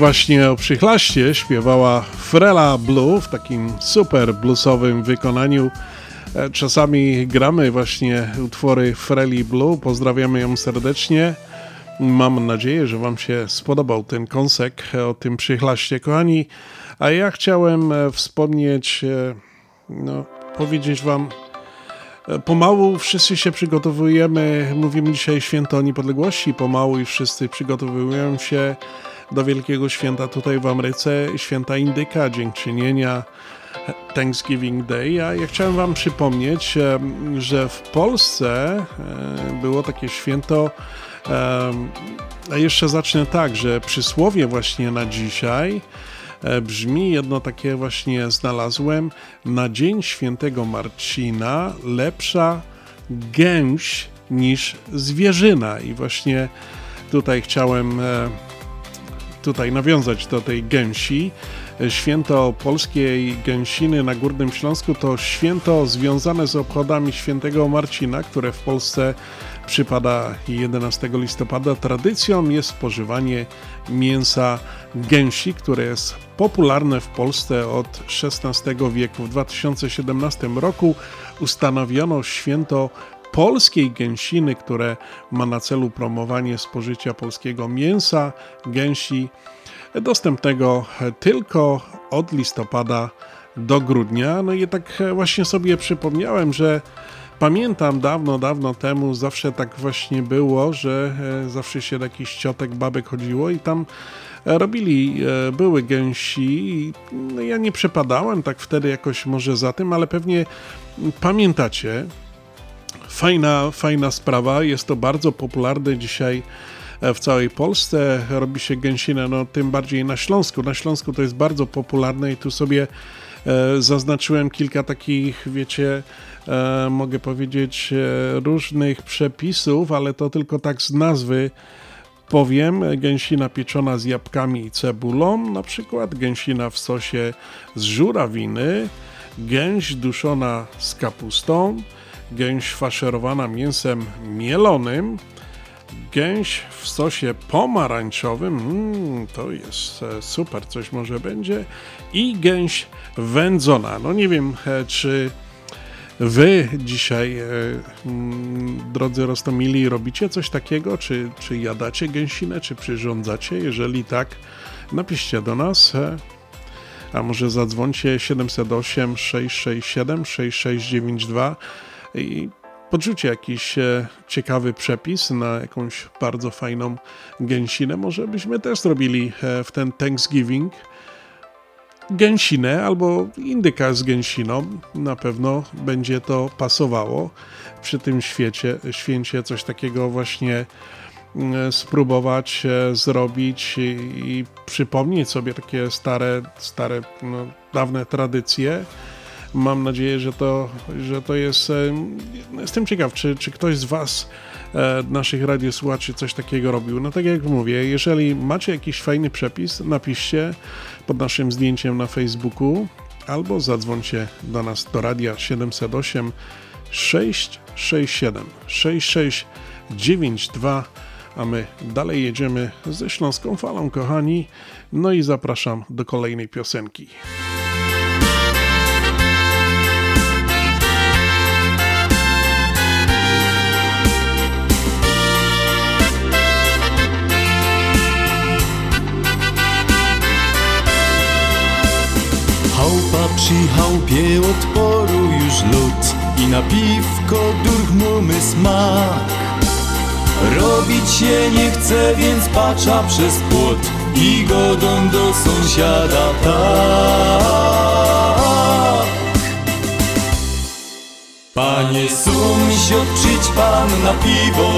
Właśnie o przychlaście śpiewała Frela Blue w takim super bluesowym wykonaniu. E, Czasami gramy właśnie utwory Freli Blue. Pozdrawiamy ją serdecznie. Mam nadzieję, że Wam się spodobał ten kąsek o tym przychlaście, kochani. A ja chciałem e, wspomnieć, e, no, powiedzieć Wam, Pomału wszyscy się przygotowujemy. Mówimy dzisiaj święto niepodległości. Pomału i wszyscy przygotowują się do wielkiego święta tutaj w Ameryce, święta Indyka, dziękczynienia, Thanksgiving Day. A ja chciałem Wam przypomnieć, że w Polsce było takie święto. A jeszcze zacznę tak, że przysłowie właśnie na dzisiaj e, brzmi jedno takie właśnie znalazłem. Na dzień świętego Marcina lepsza gęś niż zwierzyna. I właśnie tutaj chciałem e, tutaj nawiązać do tej gęsi. Święto polskiej gęsiny na Górnym Śląsku to święto związane z obchodami świętego Marcina, które w Polsce przypada 11 listopada. Tradycją jest spożywanie mięsa gęsi, które jest popularne w Polsce od XVI wieku. W 2017 roku ustanowiono święto polskiej gęsiny, które ma na celu promowanie spożycia polskiego mięsa gęsi dostępnego tylko od listopada do grudnia. No i tak właśnie sobie przypomniałem, że pamiętam dawno, dawno temu zawsze tak właśnie było, że e, zawsze się do jakichś ciotek, babek chodziło i tam robili, e, były gęsi. No ja nie przepadałem tak wtedy jakoś może za tym, ale pewnie pamiętacie. Fajna, fajna sprawa. Jest to bardzo popularne dzisiaj w całej Polsce. Robi się gęsinę, no tym bardziej na Śląsku. Na Śląsku to jest bardzo popularne i tu sobie e, zaznaczyłem kilka takich, wiecie, e, mogę powiedzieć, e, różnych przepisów, ale to tylko tak z nazwy powiem. Gęsina pieczona z jabłkami i cebulą, na przykład gęsina w sosie z żurawiny, gęś duszona z kapustą, gęś faszerowana mięsem mielonym, gęś w sosie pomarańczowym, mm, to jest e, super, coś może będzie, i gęś wędzona. No nie wiem, e, czy wy dzisiaj, e, mm, drodzy Rostomili, robicie coś takiego, czy, czy jadacie gęsinę, czy przyrządzacie? Jeżeli tak, napiszcie do nas. A może zadzwońcie 708 667 6692 i podrzucie jakiś e, ciekawy przepis na jakąś bardzo fajną gęsinę. Może byśmy też zrobili e, w ten Thanksgiving gęsinę albo indyka z gęsiną. Na pewno będzie to pasowało przy tym świecie, święcie coś takiego właśnie mm, spróbować e, zrobić i, i przypomnieć sobie takie stare, stare no, dawne tradycje mam nadzieję, że to, że to jest. Jestem ciekaw, czy, czy ktoś z Was, e, naszych radiosłuchaczy, coś takiego robił. No tak jak mówię, jeżeli macie jakiś fajny przepis, napiszcie pod naszym zdjęciem na Facebooku albo zadzwońcie do nas do radia 708 667 6692 a my dalej jedziemy ze Śląską Falą, kochani. No i zapraszam do kolejnej piosenki. Chałupa przy chałupie odporu już lód I na piwko durchmumy smak. Robić się nie chce, więc patrza przez płot I godą do sąsiada tak. Panie sąsiad, przyjdź pan na piwo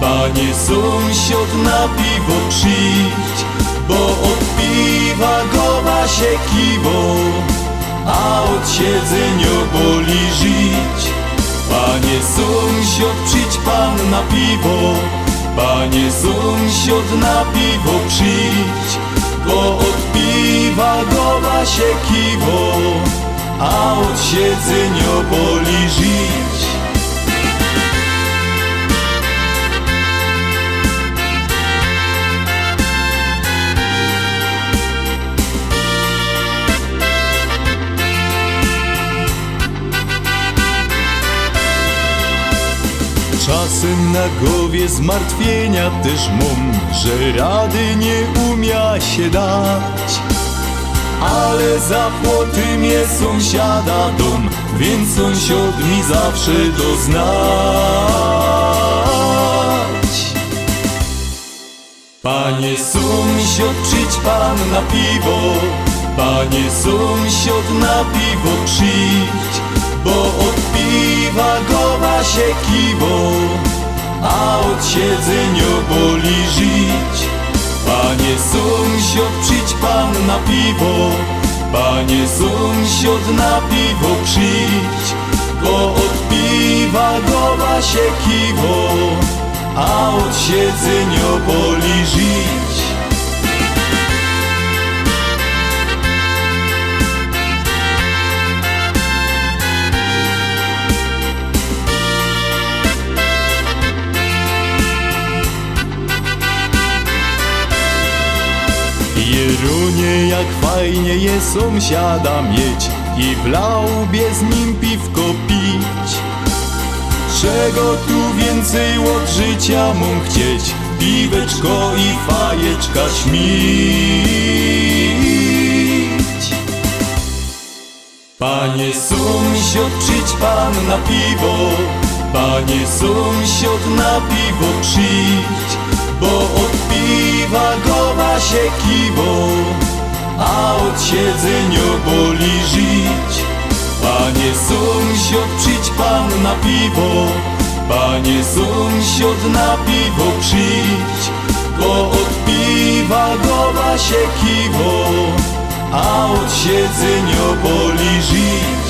Panie sąsiad, na piwo przyjdź Bo od piwa goła się kiwo, a od siedzenia boli żyć. Panie sąsiad, przyjdź pan na piwo, panie sąsiad, na piwo przyjdź, bo od piwa goła się kiwo, a od siedzenia boli żyć. Czasem na głowie zmartwienia też mam, że rady nie umia się dać. Ale za płoty mnie sąsiada dom, więc sąsiad mi zawsze doznać. Panie sąsiad, przyjdź pan na piwo, panie sąsiad na piwo przyjdź, bo od piwa goła się kiwo, a od siedzenia boli żyć. Panie sąsiad, przyjdź pan na piwo, panie sąsiad na piwo przyjdź, bo od piwa goła się kiwo, a od siedzenia boli żyć. Mnie jak fajnie je sąsiada mieć I w laubie z nim piwko pić. Czego tu więcej od życia mógł chcieć? Piweczko i fajeczka śmić. Panie sąsiad, przyjdź pan na piwo. Panie sąsiad, na piwo przyjdź Bo od piwa gowa się kiwo A od siedzenia boli żyć. Panie sąsiad, przyjdź pan na piwo. Panie sąsiad, na piwo przyjdź. Bo od piwa gowa się kiwo A od siedzenia boli żyć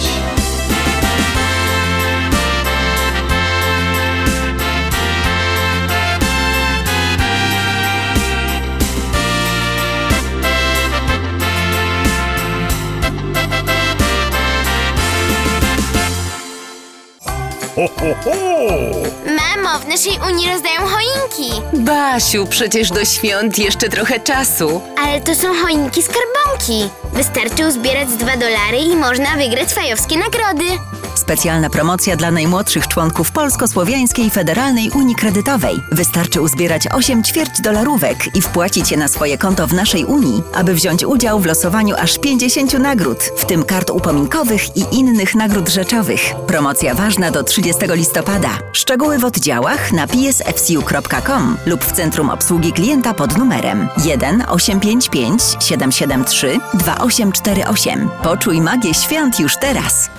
Ho, ho, ho! Mamo, w naszej Unii rozdają choinki. Basiu, przecież do świąt jeszcze trochę czasu. Ale to są choinki skarbonki. Wystarczy uzbierać 2 dolary i można wygrać fajowskie nagrody. Specjalna promocja dla najmłodszych członków Polsko-Słowiańskiej Federalnej Unii Kredytowej. Wystarczy uzbierać 8 ćwierć dolarówek i wpłacić je na swoje konto w naszej Unii, aby wziąć udział w losowaniu aż 50 nagród, w tym kart upominkowych i innych nagród rzeczowych. Promocja ważna do 30 listopada. Szczegóły w oddziałach na psfcu.com lub w Centrum Obsługi Klienta pod numerem 1 855 773 2848. Poczuj magię świąt już teraz.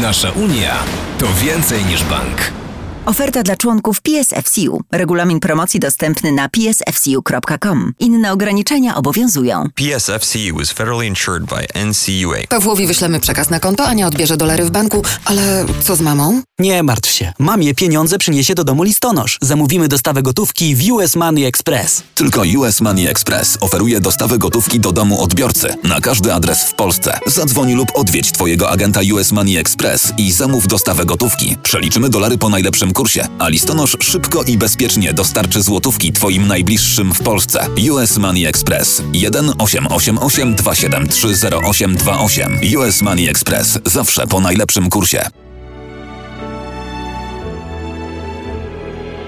Nasza Unia to więcej niż bank. Oferta dla członków PSFCU. Regulamin promocji dostępny na psfcu.com. Inne ograniczenia obowiązują. PSFCU is federally insured by NCUA. Pawłowi wyślemy przekaz na konto, Ania odbierze dolary w banku, ale co z mamą? Nie martw się. Mamie pieniądze przyniesie do domu listonosz. Zamówimy dostawę gotówki w US Money Express. Tylko US Money Express oferuje dostawę gotówki do domu odbiorcy na każdy adres w Polsce. Zadzwoń lub odwiedź Twojego agenta US Money Express i zamów dostawę gotówki. Przeliczymy dolary po najlepszym kursie, a listonosz szybko i bezpiecznie dostarczy złotówki Twoim najbliższym w Polsce. US Money Express 1 888 273 0828. US Money Express zawsze po najlepszym kursie.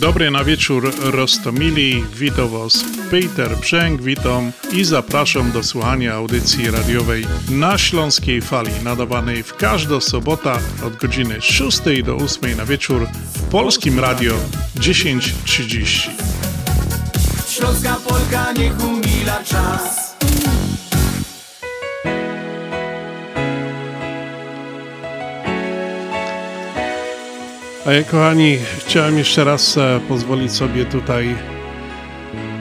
Dobry na wieczór Rostomili, witam Was Peter Brzęk, witam i zapraszam do słuchania audycji radiowej na Śląskiej Fali, nadawanej w każdą sobotę od godziny 6 do 8 na wieczór w Polskim Radio 10.30. Śląska Polka niech umila czas. Kochani, chciałem jeszcze raz e, pozwolić sobie tutaj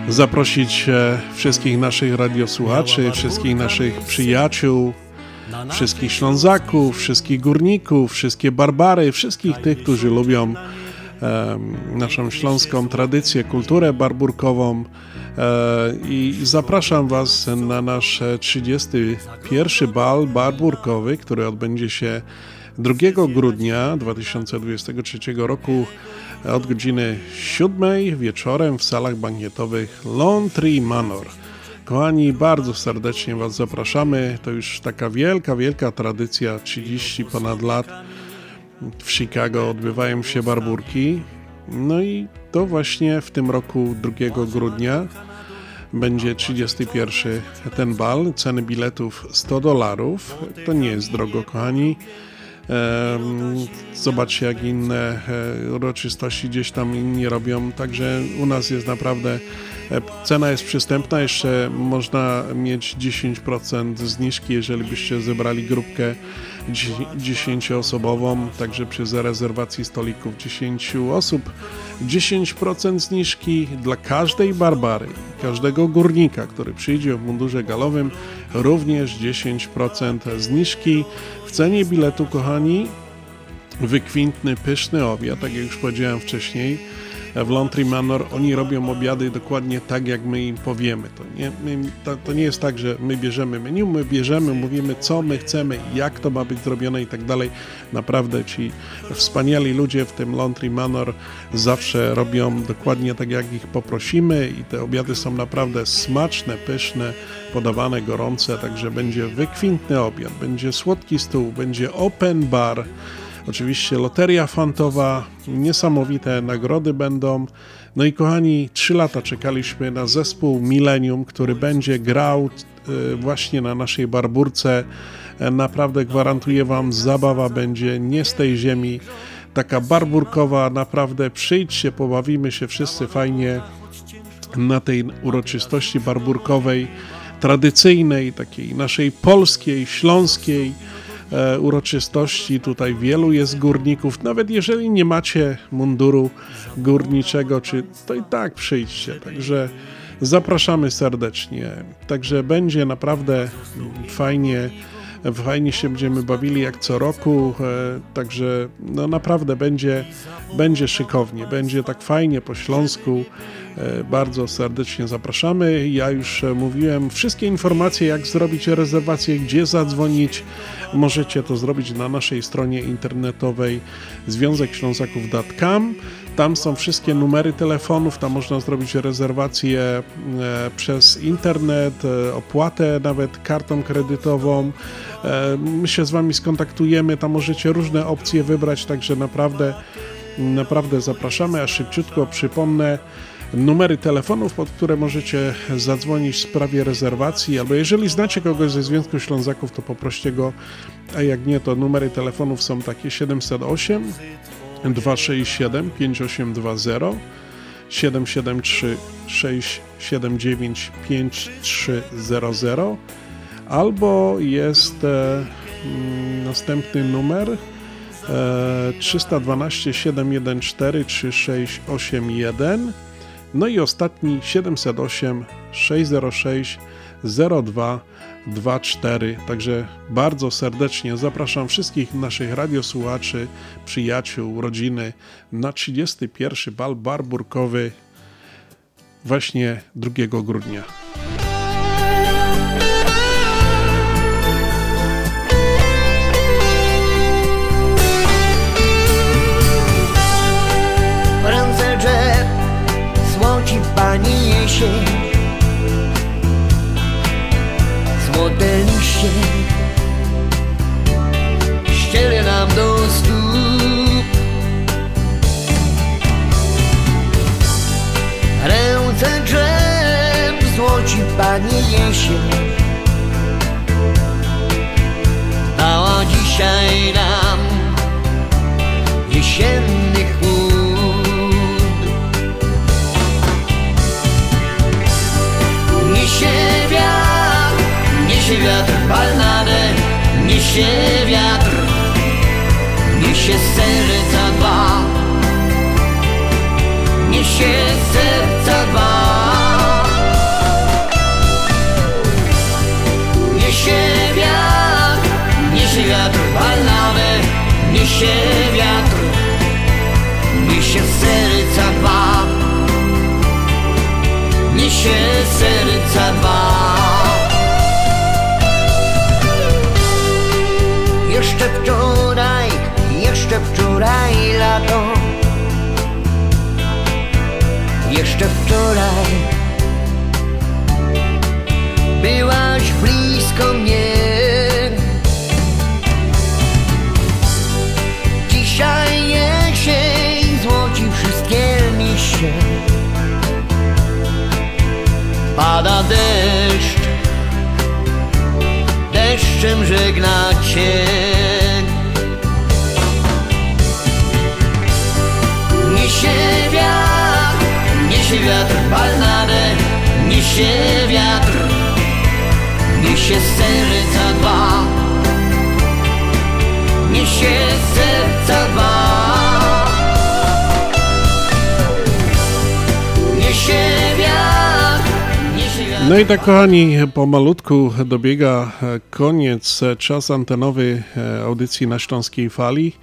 zaprosić e, wszystkich naszych radiosłuchaczy, wszystkich naszych przyjaciół, wszystkich Ślązaków, wszystkich górników, wszystkie Barbary, wszystkich tych, którzy lubią naszą śląską tradycję, kulturę barburkową. E, I zapraszam Was na nasz 31. bal barburkowy, który odbędzie się 2 grudnia 2023 roku od godziny 7 wieczorem w salach bankietowych Lawn Tree Manor. Kochani, bardzo serdecznie Was zapraszamy. To już taka wielka, wielka tradycja, 30 ponad lat w Chicago odbywają się barburki. No i to właśnie w tym roku 2 grudnia będzie 31 ten bal. Ceny biletów 100 dolarów. To nie jest drogo, kochani. Zobaczcie, jak inne e, uroczystości gdzieś tam inni robią. Także u nas jest naprawdę e, cena jest przystępna. Jeszcze można mieć 10% zniżki, jeżeli byście zebrali grupkę 10-osobową, także przy zarezerwacji stolików 10 osób. 10% zniżki dla każdej Barbary, każdego górnika, który przyjdzie w mundurze galowym, również 10% zniżki. W cenie biletu, kochani, wykwintny, pyszny obiad, tak jak już powiedziałem wcześniej, w Laundry Manor oni robią obiady dokładnie tak, jak my im powiemy. To nie, my, to, to, nie jest tak, że my bierzemy menu, my bierzemy, mówimy, co my chcemy, jak to ma być zrobione i tak dalej. Naprawdę ci wspaniali ludzie w tym Laundry Manor zawsze robią dokładnie tak, jak ich poprosimy i te obiady są naprawdę smaczne, pyszne, podawane gorące, także będzie wykwintny obiad, będzie słodki stół, będzie open bar, Oczywiście loteria fantowa, niesamowite nagrody będą. No i kochani, trzy lata czekaliśmy na zespół Millennium, który będzie grał e, właśnie na naszej barburce. E, naprawdę gwarantuję Wam, zabawa będzie nie z tej ziemi. Taka barburkowa, naprawdę przyjdźcie, pobawimy się wszyscy fajnie na tej uroczystości barburkowej, tradycyjnej, takiej naszej polskiej, śląskiej E, uroczystości. Tutaj wielu jest górników. Nawet jeżeli nie macie munduru górniczego, czy to i tak przyjdźcie. Także zapraszamy serdecznie. Także będzie naprawdę fajnie. Fajnie się będziemy bawili jak co roku, e, także no naprawdę będzie, będzie szykownie, będzie tak fajnie po śląsku. E, bardzo serdecznie zapraszamy. Ja już mówiłem wszystkie informacje, jak zrobić rezerwację, gdzie zadzwonić. Możecie to zrobić na naszej stronie internetowej związekślązaków.com. Tam są wszystkie numery telefonów, tam można zrobić rezerwację e, przez internet, e, opłatę nawet kartą kredytową. My się z Wami skontaktujemy, tam możecie różne opcje wybrać, także naprawdę, naprawdę zapraszamy. A szybciutko przypomnę, numery telefonów, pod które możecie zadzwonić w sprawie rezerwacji, albo jeżeli znacie kogoś ze Związku Ślązaków, to poproście go, a jak nie, to numery telefonów są takie 708 267 5820 773 679 5300 albo jest e, mm, następny numer e, 312 714 3681 no i ostatni 708 606 0224. Także bardzo serdecznie zapraszam wszystkich naszych radiosłuchaczy, przyjaciół, rodziny na 31 bal barburkowy właśnie 2 grudnia. Pani jesień. Złote liście ściele nam do stóp. Ręce drzew złoci pani jesień. Dała dzisiaj nam jesienny chłód Niesie wiatr, niesie wiatr palnadę Niesie wiatr, niesie serca dwa. Niesie serca dwa. Niesie wiatr, niesie wiatr palnadę Niesie wiatr, Wczoraj blisko mnie. Dzisiaj się złoci wszystkie liście Pada deszcz. Deszczem żegna cię Niesie wiatr, niesie serca dwa Niesie serca dwa Niesie wiatr, niesie wiatr No i tak, kochani, pomalutku dobiega e, koniec, e, czas antenowy e, audycji na Śląskiej Fali.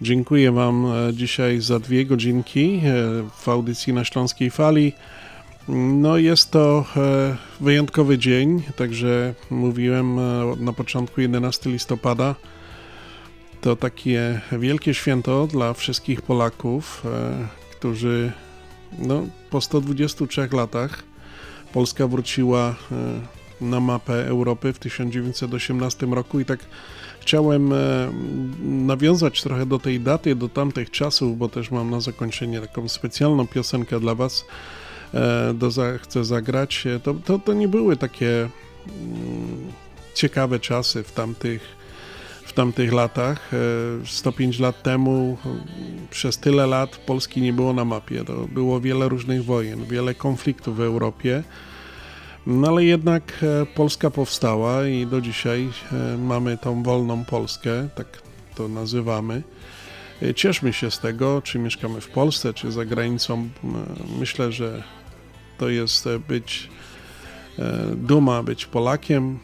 Dziękuję Wam dzisiaj za dwie godzinki w audycji na Śląskiej Fali. No jest to e, wyjątkowy dzień, także mówiłem e, na początku 11 listopada. To takie wielkie święto dla wszystkich Polaków, e, którzy no, po 123 latach Polska wróciła na mapę Europy w 1918 roku i tak chciałem nawiązać trochę do tej daty, do tamtych czasów, bo też mam na zakończenie taką specjalną piosenkę dla Was. E, Do, za, chcę zagrać. E, To, to, to nie były takie mm, ciekawe czasy w tamtych w tamtych latach. E, 105 lat temu, e, przez tyle lat Polski nie było na mapie. To było wiele różnych wojen, wiele konfliktów w Europie. No ale jednak e, Polska powstała i do dzisiaj e, mamy tą wolną Polskę, tak to nazywamy. E, Cieszmy się z tego, czy mieszkamy w Polsce, czy za granicą. Myślę, że to jest e, być e, duma, być Polakiem.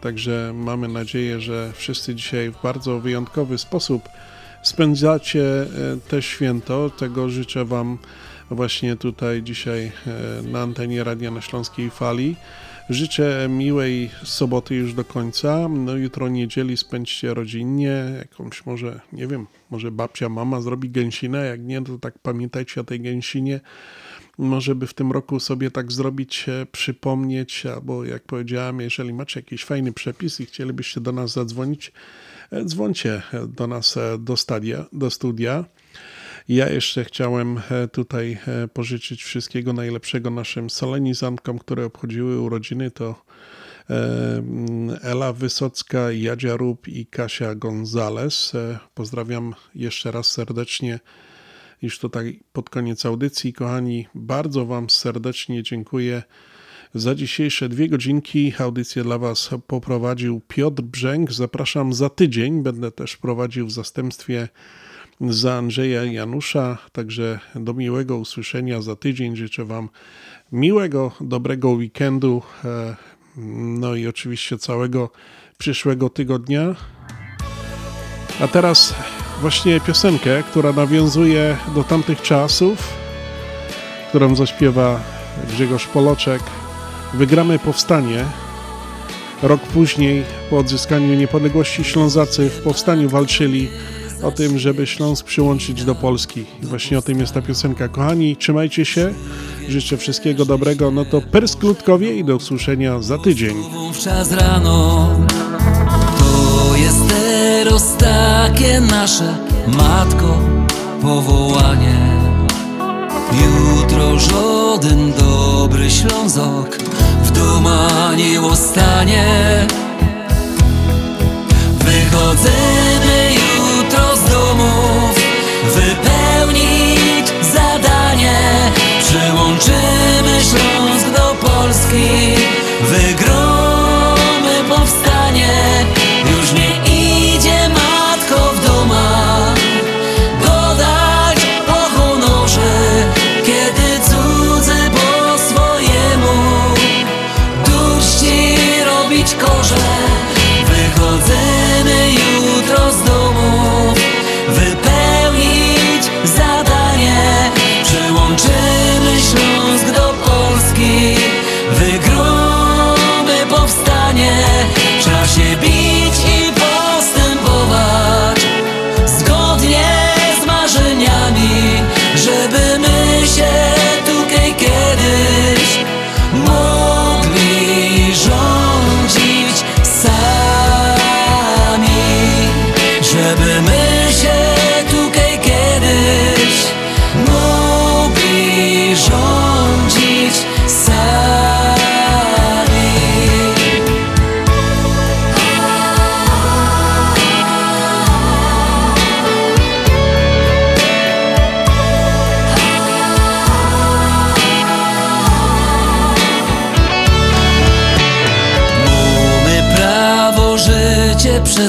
Także mamy nadzieję, że wszyscy dzisiaj w bardzo wyjątkowy sposób spędzacie e, te święto. Tego życzę Wam właśnie tutaj dzisiaj na antenie Radia na Śląskiej Fali. Życzę miłej soboty już do końca. No jutro niedzieli spędźcie rodzinnie, jakąś może, nie wiem, może babcia, mama zrobi gęsinę, jak nie, to tak pamiętajcie o tej gęsinie. Może by w tym roku sobie tak zrobić, e, przypomnieć, albo jak powiedziałem, jeżeli macie jakiś fajny przepis i chcielibyście do nas zadzwonić, e, dzwońcie do nas e, do, stadia, do studia. Ja jeszcze chciałem e, tutaj e, pożyczyć wszystkiego najlepszego naszym solenizantkom, które obchodziły urodziny. To e, Ela Wysocka, Jadzia Rób i Kasia Gonzales. E, Pozdrawiam jeszcze raz serdecznie. Już tutaj pod koniec audycji, kochani, bardzo Wam serdecznie dziękuję za dzisiejsze dwie godzinki. Audycję dla Was poprowadził Piotr Brzęk. Zapraszam za tydzień. Będę też prowadził w zastępstwie za Andrzeja Janusza. Także do miłego usłyszenia za tydzień. Życzę Wam miłego, dobrego weekendu. e, No i oczywiście całego przyszłego tygodnia. A teraz właśnie piosenkę, która nawiązuje do tamtych czasów, którą zaśpiewa Grzegorz Poloczek. Wygramy powstanie. Rok później, po odzyskaniu niepodległości, Ślązacy w powstaniu walczyli o tym, żeby Śląsk przyłączyć do Polski. I właśnie o tym jest ta piosenka. Kochani, trzymajcie się. Życzę wszystkiego dobrego. No to persklutkowie i do usłyszenia za tydzień. Teraz takie nasze Matko powołanie. Jutro żaden dobry Ślązok W dumanie ostanie. Wychodzimy jutro z domów Wypełnić zadanie. Przyłączymy Śląsk do Polski Wygromy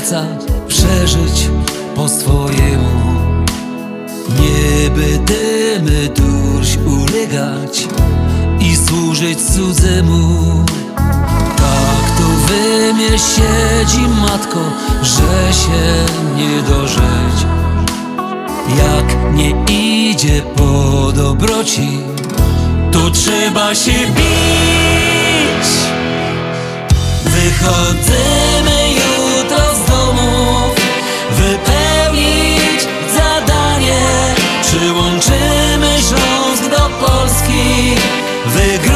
przeca przeżyć po swojemu. Nie będziemy durś ulegać i służyć cudzemu. Tak to we mnie siedzi matko, że się nie dożyć. Jak nie idzie po dobroci, to trzeba się bić. Wychodzimy Przyłączymy Śląsk do Polski. Wygromy